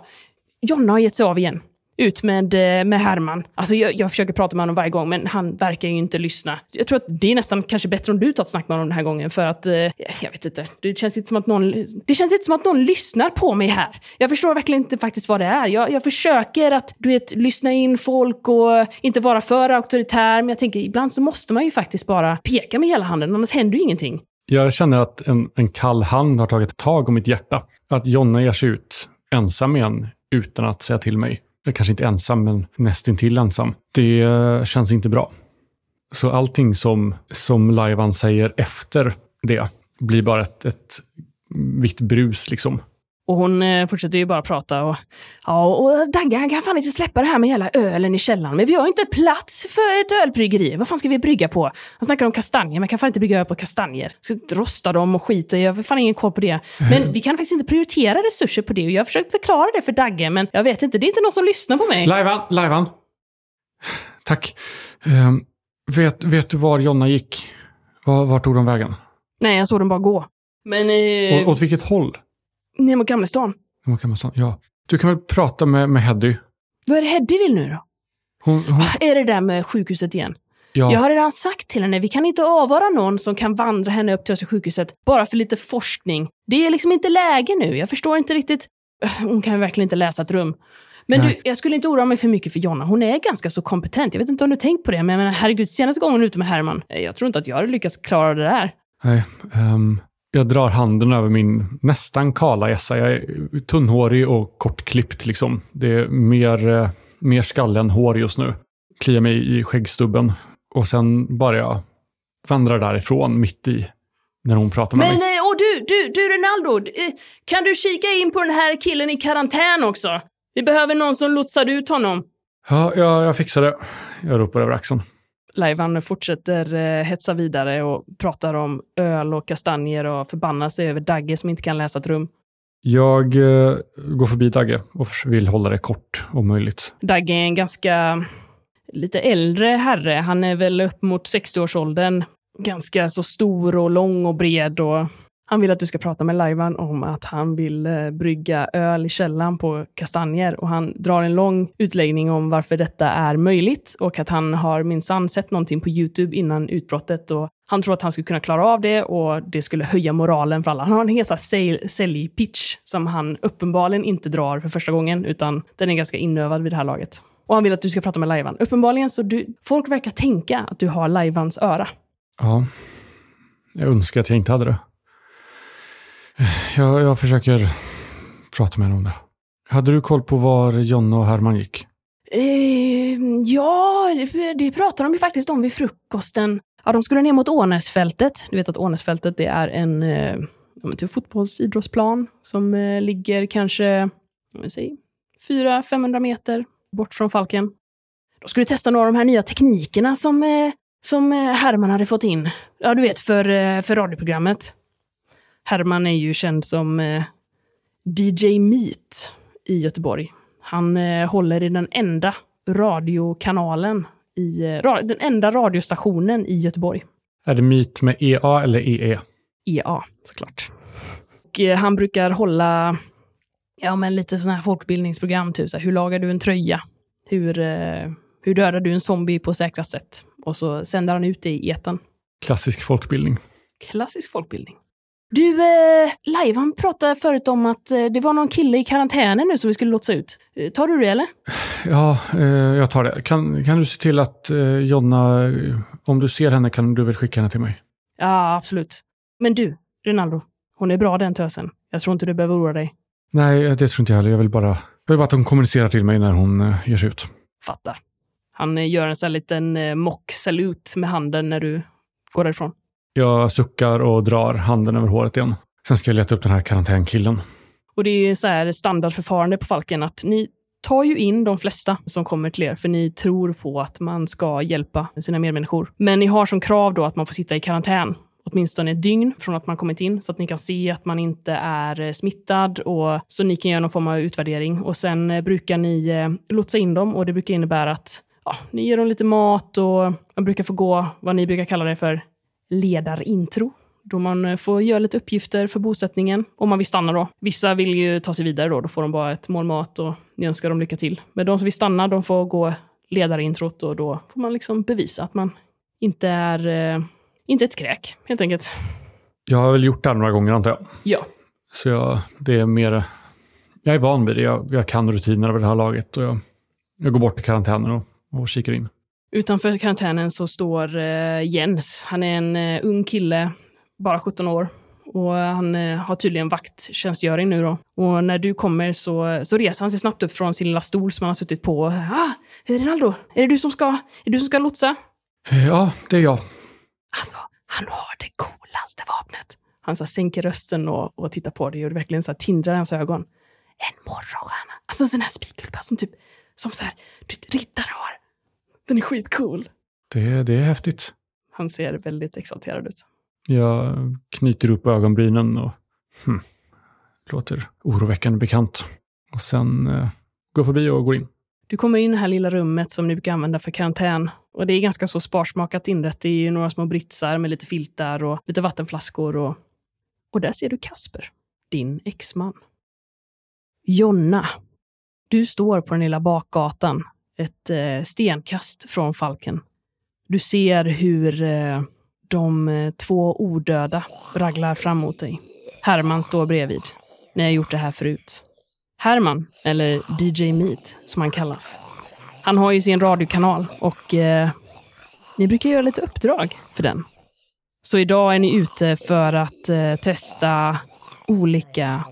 Jonna har gett sig av igen ut med, eh, med Herman. Alltså jag, jag försöker prata med honom varje gång, men han verkar ju inte lyssna. Jag tror att det är nästan kanske bättre om du tar ett snack med honom den här gången, för att, eh, jag vet inte, det känns inte som att någon, det känns inte som att någon lyssnar på mig här. Jag förstår verkligen inte faktiskt vad det är. Jag, jag försöker att, du vet, lyssna in folk och inte vara för auktoritär, men jag tänker ibland så måste man ju faktiskt bara peka med hela handen, annars händer ju ingenting. Jag känner att en, en kall hand har tagit tag om mitt hjärta. Att Jonna ger sig ut ensam igen utan att säga till mig kanske inte ensam, men nästintill ensam. Det eh, känns inte bra. Så allting som, som Lajvan säger efter det blir bara ett, ett vitt brus liksom. Och hon eh, fortsätter ju bara prata och, ja, och Dagge han kan fan inte släppa det här med hela ölen i källaren. Men vi har inte plats för ett ölbryggeri. Vad fan ska vi brygga på? Han snackar om kastanjer, men kan fan inte brygga öl på kastanjer. Ska inte rosta dem och skita Jag har fan ingen koll på det. Men vi kan faktiskt inte prioritera resurser på det. Och jag har försökt förklara det för Dagge, men jag vet inte. Det är inte någon som lyssnar på mig. Lajvan, Lajvan. Tack. Ehm, vet, vet du var Jonna gick? Var, var tog de vägen? Nej, jag såg dem bara gå. Men... Eh, Å, åt vilket håll? Ner mot Gamlestan. Kan man säga? Ja. Du kan väl prata med, med Heddy? Vad är det Heddy vill nu då? Hon, hon, Är det där med sjukhuset igen? ja. Jag har redan sagt till henne, vi kan inte avvara någon som kan vandra henne upp till oss till sjukhuset bara för lite forskning. Det är liksom inte läge nu. Jag förstår inte riktigt. Hon kan verkligen inte läsa ett rum. Men Nej. du, jag skulle inte oroa mig för mycket för Jonna. Hon är ganska så kompetent. Jag vet inte om du tänkt på det, men jag menar, herregud, senaste gången ute med Herman, eh, jag tror inte att jag hade lyckats klara det där. Nej, ehm, jag drar handen över min nästan kala essa. Jag är tunnhårig och kortklippt. Liksom. Det är mer, eh, mer skalle än hår just nu. Kliar mig i skäggstubben och sen bara jag vandrar därifrån mitt i när hon pratar med Men, mig. eh, och du, du, du Ronaldo, eh, kan du kika in på den här killen i karantän också? Vi behöver någon som lotsar ut honom. Ja, jag, jag fixar det. Jag ropar över axeln. Lajvan fortsätter eh, hetsa vidare och pratar om öl och kastanjer och förbannar sig över Dagge som inte kan läsa ett rum. Jag eh, går förbi Dagge och vill hålla det kort om möjligt. Dagge är en ganska lite äldre herre. Han är väl upp mot 60-årsåldern. Ganska så stor och lång och bred och han vill att du ska prata med Lajvan om att han vill eh, brygga öl i källan på kastanjer och han drar en lång utläggning om varför detta är möjligt och att han har minsann sett någonting på Youtube innan utbrottet och han tror att han skulle kunna klara av det och det skulle höja moralen för alla. Han har en hel sälj- säljpitch som han uppenbarligen inte drar för första gången utan den är ganska inövad vid det här laget. Och han vill att du ska prata med Lajvan. Uppenbarligen så du, folk verkar tänka att du har Lajvans öra. Ja, jag önskar att jag inte hade det. Jag, jag försöker prata med henne om det. Hade du koll på var Jonna och Herman gick? Eh, ja, det, pratade de ju faktiskt om vid frukosten. Ja, de skulle ner mot Ånäsfältet. Du vet att Ånäsfältet det är en eh, typ fotbollsidrottsplan som eh, ligger kanske 400-500 meter bort från Falken. De skulle testa några av de här nya teknikerna som, eh, som eh, Herman hade fått in. Ja, du vet, för, eh, för radioprogrammet. Herman är ju känd som eh, DJ Meet i Göteborg. Han eh, håller i den enda radiokanalen, i, eh, ra, den enda radiostationen i Göteborg. Är det Meet med EA eller E EE? EA, såklart. Och, eh, han brukar hålla ja, men lite sådana här folkbildningsprogram, typ så här, hur lagar du en tröja? Hur, hur dödar du en zombie på säkrast sätt? Och så sänder han ut det i etern. Klassisk folkbildning. Klassisk folkbildning. Du, eh, Lajvan pratade förut om att eh, det var någon kille i karantänen nu som vi skulle lotsa ut. Eh, tar du det eller? Ja, eh, jag tar det. Kan, kan du se till att eh, Jonna, eh, om du ser henne kan du väl skicka henne till mig? Ja, absolut. Men du, Ronaldo. Hon är bra den tösen. Jag tror inte du behöver oroa dig. Nej, det tror inte jag heller. Jag vill bara, jag vill bara att hon kommunicerar till mig när hon eh, ger sig ut. Fattar. Han eh, gör en sån här liten eh, mock-salut med handen när du går därifrån. Jag suckar och drar handen över håret igen. Sen ska jag leta upp den här karantänkillen. Och det är ju så här standardförfarande på Falken att ni tar ju in de flesta som kommer till er, för ni tror på att man ska hjälpa sina medmänniskor. Men ni har som krav då att man får sitta i karantän åtminstone ett dygn från att man kommit in så att ni kan se att man inte är eh, smittad och så ni kan göra någon form av utvärdering. Och sen eh, brukar ni eh, lotsa in dem och det brukar innebära att ja, ni ger dem lite mat och man brukar få gå vad ni brukar kalla det för ledarintro. Då man eh, får göra lite uppgifter för bosättningen, om man vill stanna då. Vissa vill ju ta sig vidare då, då får de bara ett mål mat och ni önskar dem lycka till. Men de som vill stanna, de får gå ledarintrot och då får man liksom bevisa att man inte är, eh, inte ett kräk, helt enkelt. Jag har väl gjort det här några gånger antar jag. Ja. Så jag, det är mer, jag är van vid det. Jag, jag kan rutiner över det här laget och jag, jag går bort till karantänen och, och kikar in. Utanför karantänen så står eh, Jens. Han är en eh, ung kille, bara 17 år. Och han eh, har tydligen vakttjänstgöring nu då. Och när du kommer så, så reser han sig snabbt upp från sin lilla stol som han har suttit på. Ah, Rinaldo, är det du som ska, är du som ska lotsa? Ja, det är jag. Alltså, han har det coolaste vapnet. Han så sänker rösten och, och tittar på dig och det verkligen så tindrar i hans ögon. En morgonstjärna. Alltså en sån här spikkulpa som typ, som så här, du riddare har. Den är skitcool. Det, det är häftigt. Han ser väldigt exalterad ut. Jag knyter upp ögonbrynen och hmm, låter oroväckande bekant. Och sen eh, går förbi och går in. Du kommer in i det här lilla rummet som ni brukar använda för karantän. Och det är ganska så sparsmakat inrätt. Det är ju några små britsar med lite filtar och lite vattenflaskor. Och, och där ser du Kasper, din exman. Jonna, du står på den lilla bakgatan, ett eh, stenkast från Falken. Du ser hur eh, de eh, två odöda raglar fram mot dig. Herman står bredvid. Ni har gjort det här förut. Herman, eller DJ Meat som han kallas. Han har ju sin radiokanal och eh, ni brukar göra lite uppdrag för den. Så idag är ni ute för att eh, testa olika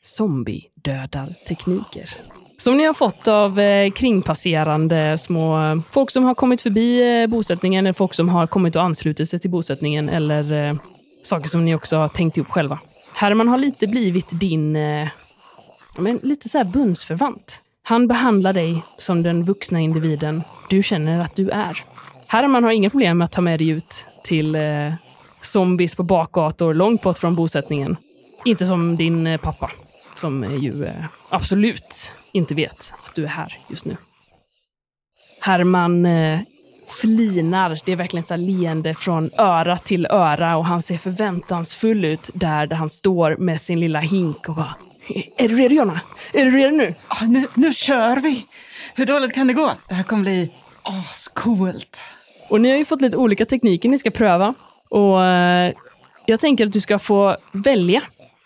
zombie-dödartekniker. Som ni har fått av eh, kringpasserande små eh, folk som har kommit förbi eh, bosättningen, eller folk som har kommit och anslutit sig till bosättningen, eller eh, saker som ni också har tänkt ihop själva. Herman har lite blivit din eh, men, lite så här bundsförvant. Han behandlar dig som den vuxna individen du känner att du är. Herman har inga problem med att ta med dig ut till eh, zombies på bakgator långt bort från bosättningen. Inte som din eh, pappa, som är ju eh, absolut inte vet att du är här just nu. Herman eh, flinar. Det är verkligen så leende från öra till öra och han ser förväntansfull ut där, där han står med sin lilla hink och bara Är du redo Jonna? Är du redo nu? Ja, nu, nu kör vi! Hur dåligt kan det gå? Det här kommer bli ascoolt. Och ni har ju fått lite olika tekniker ni ska pröva. Och eh, jag tänker att du ska få välja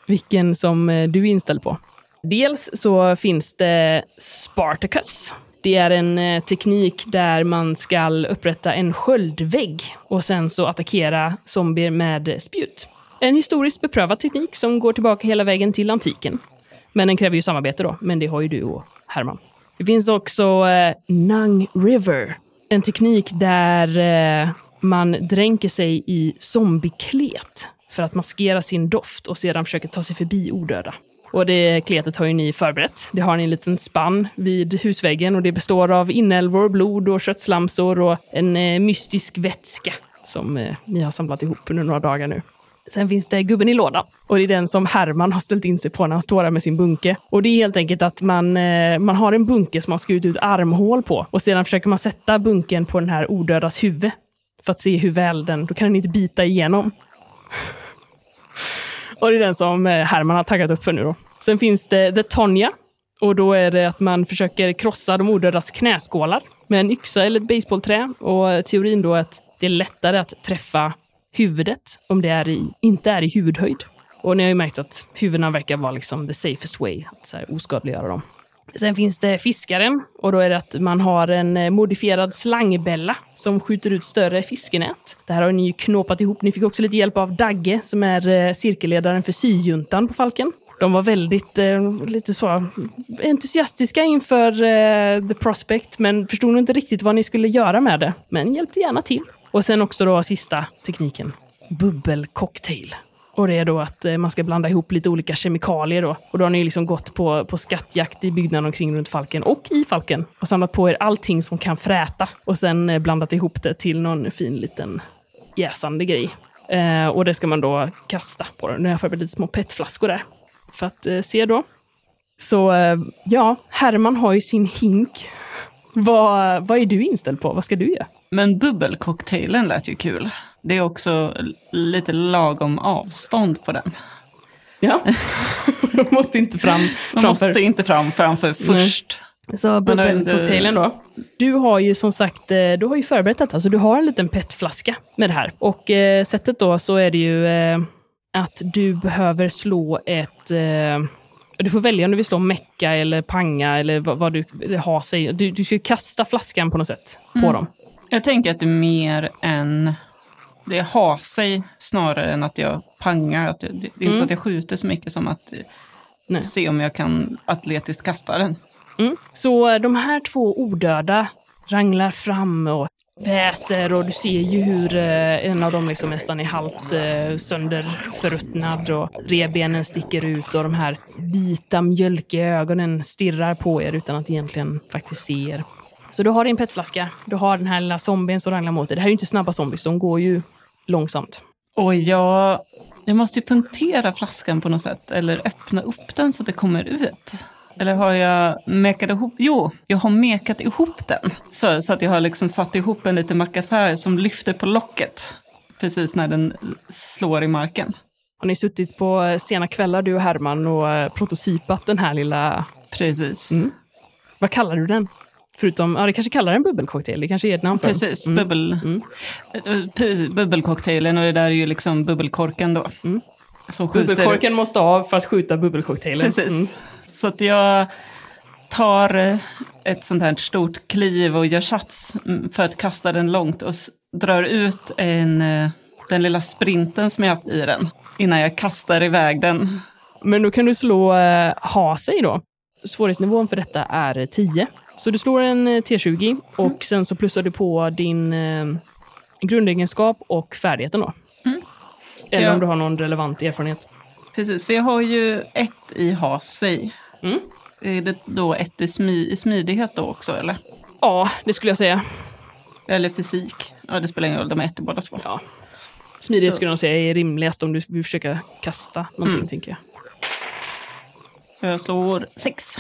vilken som eh, du är inställd på. Dels så finns det Spartacus. Det är en eh, teknik där man ska upprätta en sköldvägg och sen så attackera zombier med spjut. En historiskt beprövad teknik som går tillbaka hela vägen till antiken. Men den kräver ju samarbete då, men det har ju du och Herman. Det finns också eh, Nung River. En teknik där eh, man dränker sig i zombieklet för att maskera sin doft och sedan försöker ta sig förbi odöda. Och det kletet har ju ni förberett. Det har ni en liten spann vid husväggen och det består av inälvor, blod och köttslamsor och en eh, mystisk vätska som eh, ni har samlat ihop under några dagar nu. Sen finns det gubben i lådan. Och det är den som Herman har ställt in sig på när han står där med sin bunke. Och det är helt enkelt att man, eh, man har en bunke som man skurit ut armhål på. Och sedan försöker man sätta bunken på den här odödas huvud. För att se hur väl den, då kan den inte bita igenom och det är den som eh, Herman har taggat upp för nu då. Sen finns det The Tonja. Och då är det att man försöker krossa de odödas knäskålar med en yxa eller ett baseballträ. Och teorin då är att det är lättare att träffa huvudet om det är i, inte är i huvudhöjd. Och ni har ju märkt att huvudena verkar vara liksom the safest way att så här, oskadliggöra dem. Sen finns det fiskaren och då är det att man har en eh, modifierad slangbälla som skjuter ut större fiskenät. Det här har ni ju knåpat ihop. Ni fick också lite hjälp av Dagge som är eh, cirkelledaren för syjuntan på Falken. De var väldigt eh, lite så entusiastiska inför eh, The Prospect, men förstod nog inte riktigt vad ni skulle göra med det. Men hjälpte gärna till. Och sen också då sista tekniken, bubbelcocktail. Och det är då att eh, man ska blanda ihop lite olika kemikalier då. Och då har ni liksom gått på, på skattjakt i byggnaden omkring runt Falken och i Falken och samlat på er allting som kan fräta och sen eh, blandat ihop det till någon fin liten jäsande grej. Eh, och det ska man då kasta på den. Nu har jag förberett lite små petflaskor där för att eh, se då. Så eh, ja, Herman har ju sin hink. Vad, vad är du inställd på? Vad ska du göra? Men bubbelcocktailen lät ju kul. Det är också lite lagom avstånd på den. Ja, måste inte fram Man framför. måste inte fram framför först. Så Men det- bubbelcocktailen då. Du har ju som sagt, eh, du har ju förberett detta, så du har en liten petflaska med det här. Och eh, sättet då så är det ju eh, att du behöver slå ett... Eh, du får välja om du vill slå mecka eller panga eller vad, vad du eller ha sig. Du, du ska ju kasta flaskan på något sätt på dem. Jag tänker att det är mer än... Det har sig snarare än att jag pangar. Att det, det är inte Mm. så att jag skjuter så mycket som att eh, Nej. se om jag kan atletiskt kasta den. Mm. Så eh, de här två odöda ranglar fram och väser och du ser ju hur eh, en av dem liksom nästan är halvt eh, sönderförruttnad och revbenen sticker ut och de här vita mjölkiga ögonen stirrar på er utan att egentligen faktiskt se er. Så du har din petflaska, du har den här lilla zombien som ranglar mot dig. Det här är ju inte snabba zombies, de går ju långsamt. Och jag, jag måste ju punktera flaskan på något sätt eller öppna upp den så att det kommer ut. Eller har jag mekat ihop? Jo, jag har mekat ihop den. Så, så att jag har liksom satt ihop en liten mackaspär som lyfter på locket. Precis när den slår i marken. Har ni suttit på sena kvällar du och Herman och prototypat den här lilla... Precis. Mm. Vad kallar du den? Förutom, ja det kanske kallar den bubbelcocktail, det kanske är ett namn för. Precis, Mm. bubbel, Mm. eh, bubbelcocktailen och det där är ju liksom bubbelkorken då. Mm. Bubbelkorken måste av för att skjuta bubbelcocktailen. Precis. Mm. Så att jag tar ett sånt här stort kliv och gör sats mm, för att kasta den långt och drar ut en, eh, den lilla sprinten som jag haft i den innan jag kastar iväg den. Men då kan du slå eh, ha sig då. Svårighetsnivån för detta är 10. Så du slår en eh, T20 och sen så plussar du på din eh, grundegenskap och färdigheten då. Mm. Eller Ja. om du har någon relevant erfarenhet. Precis, för jag har ju ett i ha sig. Mm. Är det då ett i, smi, smidighet då också eller? Ja, det skulle jag säga. Eller fysik? Ja, det spelar ingen roll, de är ett i båda två. Ja. Smidighet Så- skulle jag säga är rimligast om du vill försöka kasta någonting, Mm. tänker jag. Jag slår sex.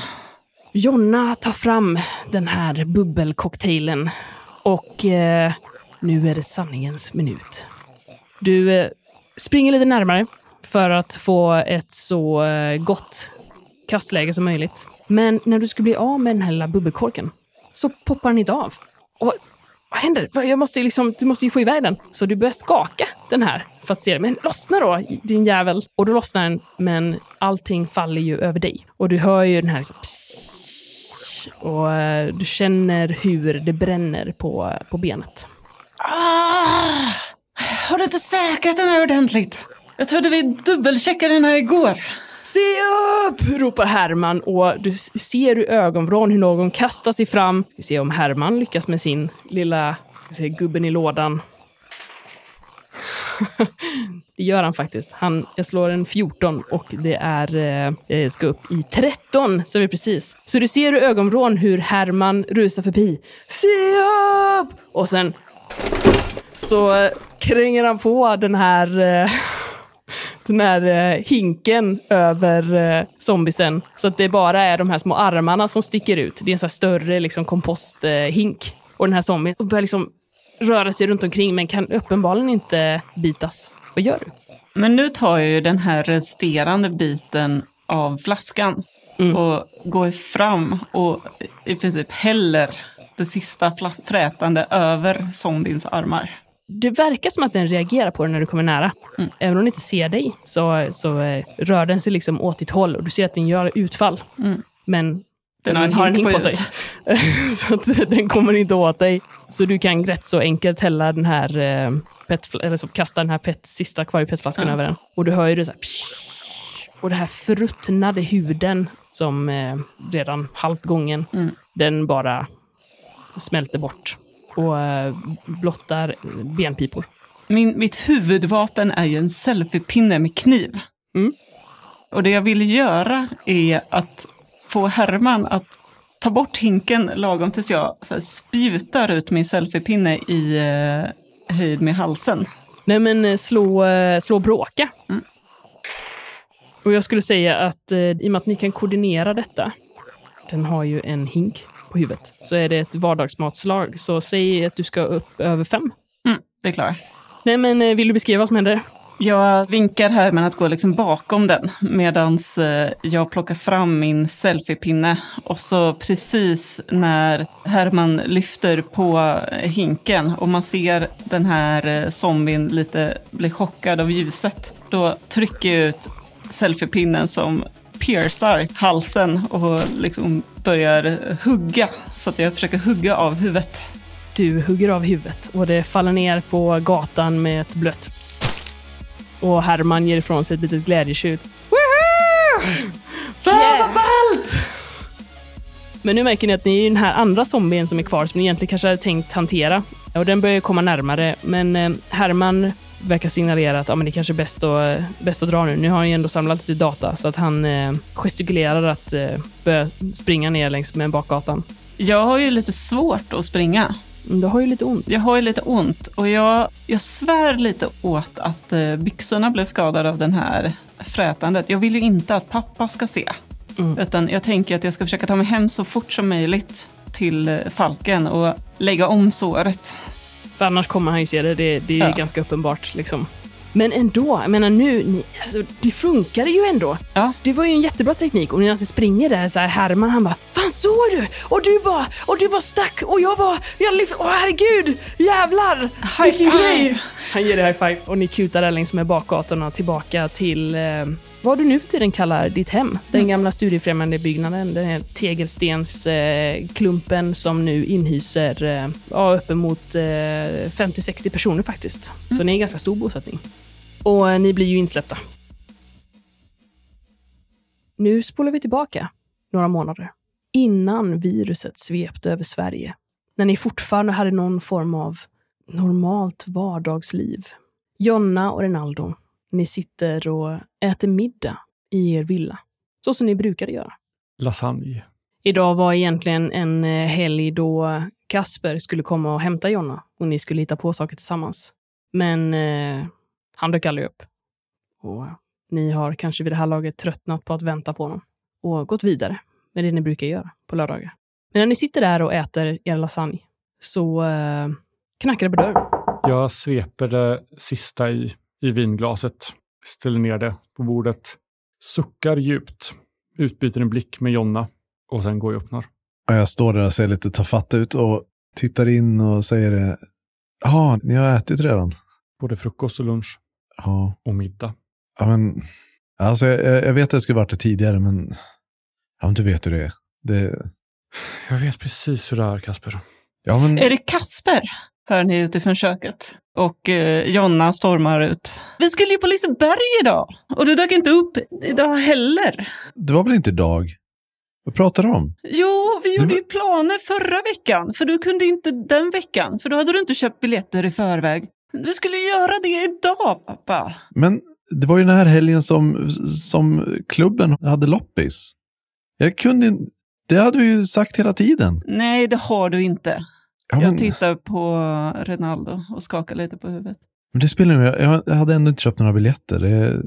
Jonna tar fram den här bubbelcocktailen och eh, nu är det sanningens minut. Du eh, springer lite närmare för att få ett så eh, gott kastläge som möjligt. Men när du ska bli av med den här lilla bubbelkorken så poppar den inte av. Och, vad händer? Jag måste ju liksom, du måste ju få iväg den. Så du börjar skaka den här för att se. Men lossna då, din jävel! Och då lossnar den, men allting faller ju över dig. Och du hör ju den här liksom, och eh, du känner hur det bränner på, på benet. Ah! Har du inte säkrat den här ordentligt? Jag trodde vi dubbelcheckade den här igår. Se upp! ropar Herman och du ser i ögonvrån hur någon kastar sig fram. Vi ser om Herman lyckas med sin lilla säger, gubben i lådan. det gör han faktiskt. Han, jag slår en 14 och det är, eh, ska upp i 13, så vi precis. Så du ser i ögonvrån hur Herman rusar förbi. Se upp! Och sen så kränger han på den här eh, den här eh, hinken över eh, zombisen. Så att det bara är de här små armarna som sticker ut. Det är en sån här större liksom, komposthink. och den här zombien börjar liksom röra sig runt omkring men kan uppenbarligen inte bitas. Vad gör du? Men nu tar jag ju den här resterande biten av flaskan Mm. och går fram och i princip häller det sista frätande över zombiens armar. Det verkar som att den reagerar på det när du kommer nära. Mm. Även om den inte ser dig så, så eh, rör den sig liksom åt ditt håll och du ser att den gör utfall. Mm. Men Den den, har en hink på på sig. så att den kommer inte åt dig. Så du kan rätt så enkelt hälla den här eh, pet, eller så kasta den här pet, sista kvar i petflaskan Ja. över den. Och du hör ju det så här, psh, Och det här förruttnade huden som eh, redan halvt gången, Mm. den bara smälter bort och eh, blottar benpipor. Min, mitt huvudvapen är ju en selfiepinne med kniv. Mm. Och det jag vill göra är att få Herman att ta bort hinken lagom tills jag så spjutar ut min selfiepinne i eh, höjd med halsen. Nej men eh, slå, eh, slå bråka. Mm. Och jag skulle säga att eh, i och med att ni kan koordinera detta, den har ju en hink på huvudet, så är det ett vardagsmatslag. Så säg att du ska upp över fem. Mm, det är klart. Nej men eh, vill du beskriva vad som händer? Jag vinkar Herman att gå liksom bakom den medan eh, jag plockar fram min selfiepinne. Och så precis när Herman lyfter på hinken och man ser den här eh, zombien lite bli chockad av ljuset. Då trycker jag ut selfiepinnen som piercar halsen och liksom börjar hugga. Så att jag försöker hugga av huvudet. Du hugger av huvudet och det faller ner på gatan med ett blött. Och Herman ger ifrån sig ett litet glädjetjut. Woohoo! Fan vad ballt! Men nu märker ni att ni är den här andra zombien som är kvar som ni egentligen kanske hade tänkt hantera. Och den börjar komma närmare, men eh, Herman verkar signalera att ja, men det kanske är bäst att, bäst att dra nu. Nu har han ju ändå samlat lite data, så att han eh, gestikulerar att eh, börja springa ner längs med bakgatan. Jag har ju lite svårt att springa. Du har ju lite ont. Jag har ju lite ont och jag, jag svär lite åt att eh, byxorna blev skadade av den här frätandet. Jag vill ju inte att pappa ska se. Mm. Utan jag tänker att jag ska försöka ta mig hem så fort som möjligt till eh, Falken och lägga om såret. För annars kommer han ju se det. Det, det är ju Ja. ganska uppenbart. Liksom. Men ändå, jag menar nu, ni, alltså, det funkade ju ändå. Ja. Det var ju en jättebra teknik. Och när jag springer där, så här, Herman han bara Fan såg du? Och du bara, och du bara stack och jag bara, jag lyft, åh herregud, jävlar! Vilken grej! Han ger dig high five och ni kutar där längs med bakgatorna tillbaka till eh, vad du nu för tiden kallar ditt hem. Den gamla studiefrämjande byggnaden, den här tegelstensklumpen eh, klumpen som nu inhyser eh, ja, uppemot eh, 50-60 personer faktiskt. Så ni är en ganska stor bosättning. Och eh, ni blir ju insläppta. Nu spolar vi tillbaka några månader. Innan viruset svepte över Sverige. När ni fortfarande hade någon form av normalt vardagsliv. Jonna och Renaldo, ni sitter och äter middag i er villa. Så som ni brukade göra. Lasagne. Idag var egentligen en eh, helg då Kasper skulle komma och hämta Jonna och ni skulle hitta på saker tillsammans. Men eh, han dök aldrig upp. Och ni har kanske vid det här laget tröttnat på att vänta på honom och gått vidare med det ni brukar göra på lördagar. Men när ni sitter där och äter er lasagne så eh, knackar det på dörren. Jag sveper det sista i, i vinglaset, ställer ner det på bordet, suckar djupt, utbyter en blick med Jonna och sen går jag och öppnar. Och jag står där och ser lite tafatt ut och tittar in och säger det. Ja, ni har ätit redan? Både frukost och lunch Ja, och middag. ja men. Alltså jag, jag jag vet att det skulle varit det tidigare, men. Ja, men du vet hur det är. Det, Jag vet precis hur det är, Kasper. ja, men. Är det Kasper? Hör ni utifrån köket. Och eh, Jonna stormar ut. Vi skulle ju på Liseberg idag. Och du dök inte upp idag heller. Det var väl inte idag? Vad pratar du om? Jo, vi gjorde var- ju planer förra veckan. För du kunde inte den veckan. För då hade du inte köpt biljetter i förväg. Vi skulle göra det idag, pappa. Men det var ju den här helgen som, som klubben hade loppis. Jag kunde inte. Det hade du ju sagt hela tiden. Nej, det har du inte. Ja, men, Jag tittar på Renaldo och skakar lite på huvudet. men det spelar ingen roll. Jag, hade ändå inte köpt några biljetter. Det,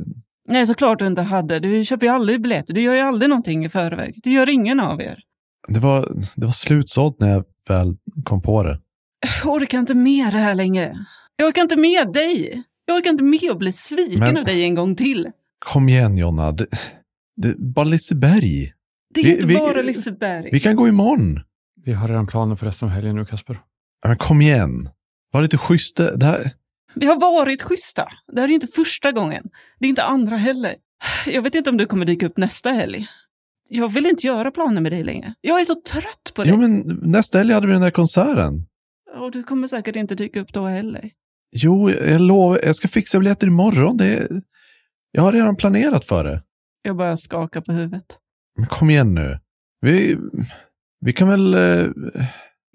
Nej, såklart du inte hade. Du köper ju aldrig biljetter. Du gör ju aldrig någonting i förväg. Det gör ingen av er. det, var, det var slutsålt när jag väl kom på det. Jag orkar inte med det här längre. Jag orkar inte med dig. Jag orkar inte med att bli sviken Men- av dig en gång till. Kom igen Jonna. Det, det, bara Liseberg. Det är Vi- inte vi- bara Liseberg. Vi kan gå imorgon. Vi har redan planer för resten av helgen nu, Kasper. Men kom igen. Var lite schysst. Det här, Vi har varit schyssta. Det här är inte första gången. Det är inte andra heller. Jag vet inte om du kommer dyka upp nästa helg. Jag vill inte göra planer med dig längre. Jag är så trött på dig. jo, men nästa helg hade vi den där konserten. Och du kommer säkert inte dyka upp då heller. Jo, jag lovar. Jag ska fixa biljetter imorgon. Det, jag har redan planerat för det. Jag bara skakar på huvudet. Men kom igen nu. Vi, vi kan väl... eh,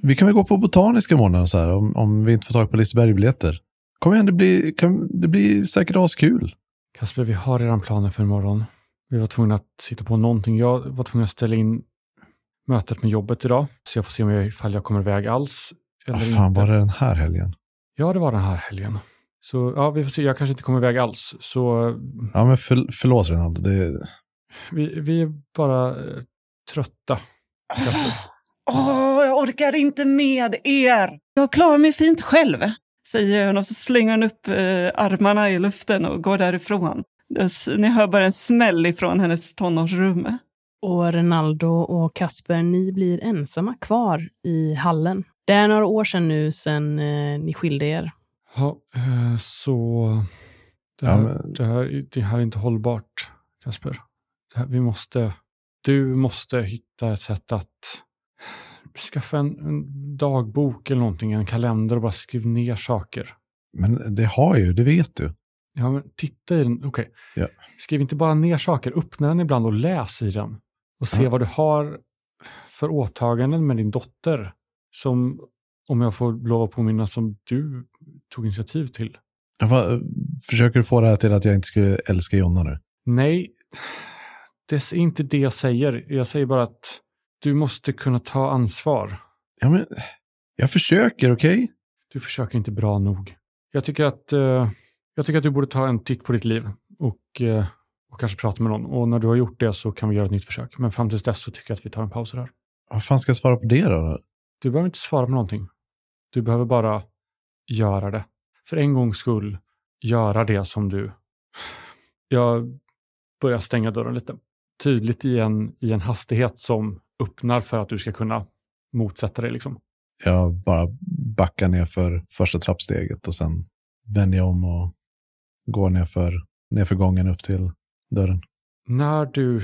Vi kan väl gå på Botaniska imorgon så här, om, om vi inte får tag på Liseberg-biljetter. Kom igen, det blir, kan, det blir säkert askul. Kasper, vi har redan planer för imorgon. Vi var tvungna att sitta på någonting. Jag var tvungen att ställa in mötet med jobbet idag. Så jag får se om jag, ifall jag kommer iväg alls. Eller Vad fan inte. var det den här helgen? Ja, det var den här helgen. Så ja, vi får se. Jag kanske inte kommer iväg alls. Så Ja, men för, förlåt Renaldo. Det, vi, vi är bara eh, trötta. Åh, jag orkar inte med er! Jag klarar mig fint själv, säger hon och så slänger hon upp eh, armarna i luften och går därifrån. Ni hör bara en smäll ifrån hennes tonårsrum. Och Renaldo och Kasper, ni blir ensamma kvar i hallen. Det är några år sedan nu sedan eh, ni skilde er. Ja, eh, så det Ja, här, men- det, här, det här är inte hållbart, Kasper. Det här, vi måste, du måste hitta ett sätt att skaffa en, en dagbok eller någonting, en kalender och bara skriva ner saker. men det har jag ju, det vet du. Ja, men titta i den. Okej. Ja. Skriv inte bara ner saker, öppna den ibland och läs i den. Och se Ja. vad du har för åtaganden med din dotter som, om jag får lov att påminna, som du tog initiativ till? Jag var, försöker du få det här till att jag inte skulle älska Jonna nu? Nej, det är inte det jag säger. Jag säger bara att du måste kunna ta ansvar. Ja, men jag försöker, okej? Du försöker inte bra nog. Jag tycker att, eh, jag tycker att du borde ta en titt på ditt liv och, eh, och kanske prata med någon. Och när du har gjort det så kan vi göra ett nytt försök. Men fram tills dess så tycker jag att vi tar en paus här. Vad fan ska jag svara på det då? Du behöver inte svara på någonting. Du behöver bara göra det. För en gångs skull, göra det som du... Jag börjar stänga dörren lite. Tydligt i en, i en hastighet som öppnar för att du ska kunna motsätta dig. Liksom. Jag bara backar ner för första trappsteget och sen vänder jag om och går ner för, ner för gången upp till dörren. När du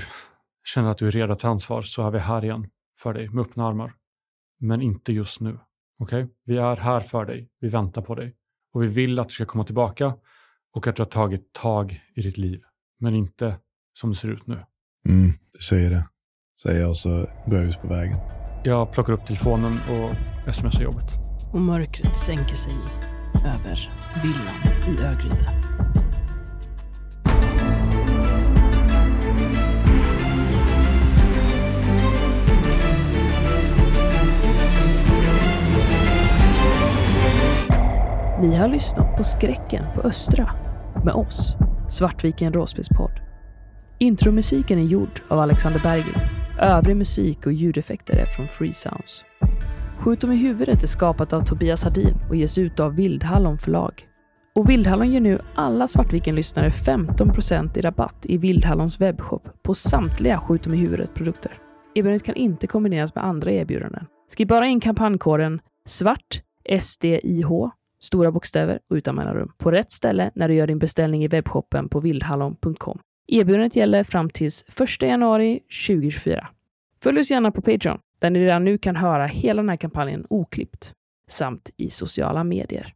känner att du är redo att ta ansvar så är vi här igen för dig med öppna armar. Men inte just nu. Okej? Okay? Vi är här för dig. Vi väntar på dig. Och vi vill att du ska komma tillbaka och att du har tagit tag i ditt liv. Men inte som det ser ut nu. Mm, du säger det. Säger jag och så går jag ut på vägen. Jag plockar upp telefonen och smsar jobbet. Och mörkret sänker sig över villan i Örgryte. Ni har lyssnat på Skräcken på Östra med oss, Svartviken Råspelspodd. Intromusiken är gjord av Alexander Berggren. Övrig musik och ljudeffekter är från Free Sounds. Skjut dem i huvudet är skapat av Tobias Hardin och ges ut av Vildhallon förlag. Och Vildhallon ger nu alla Svartviken-lyssnare 15% i rabatt i Vildhallons webbshop på samtliga Skjut dem i huvudet-produkter. Erbjudandet kan inte kombineras med andra erbjudanden. Skriv bara in kampankoden SVART SDIH stora bokstäver och utan mellanrum, på rätt ställe när du gör din beställning i webbshoppen på vildhallon.com. Erbjudandet gäller fram till 1 januari 2024. Följ oss gärna på Patreon, där ni redan nu kan höra hela den här kampanjen oklippt, samt i sociala medier.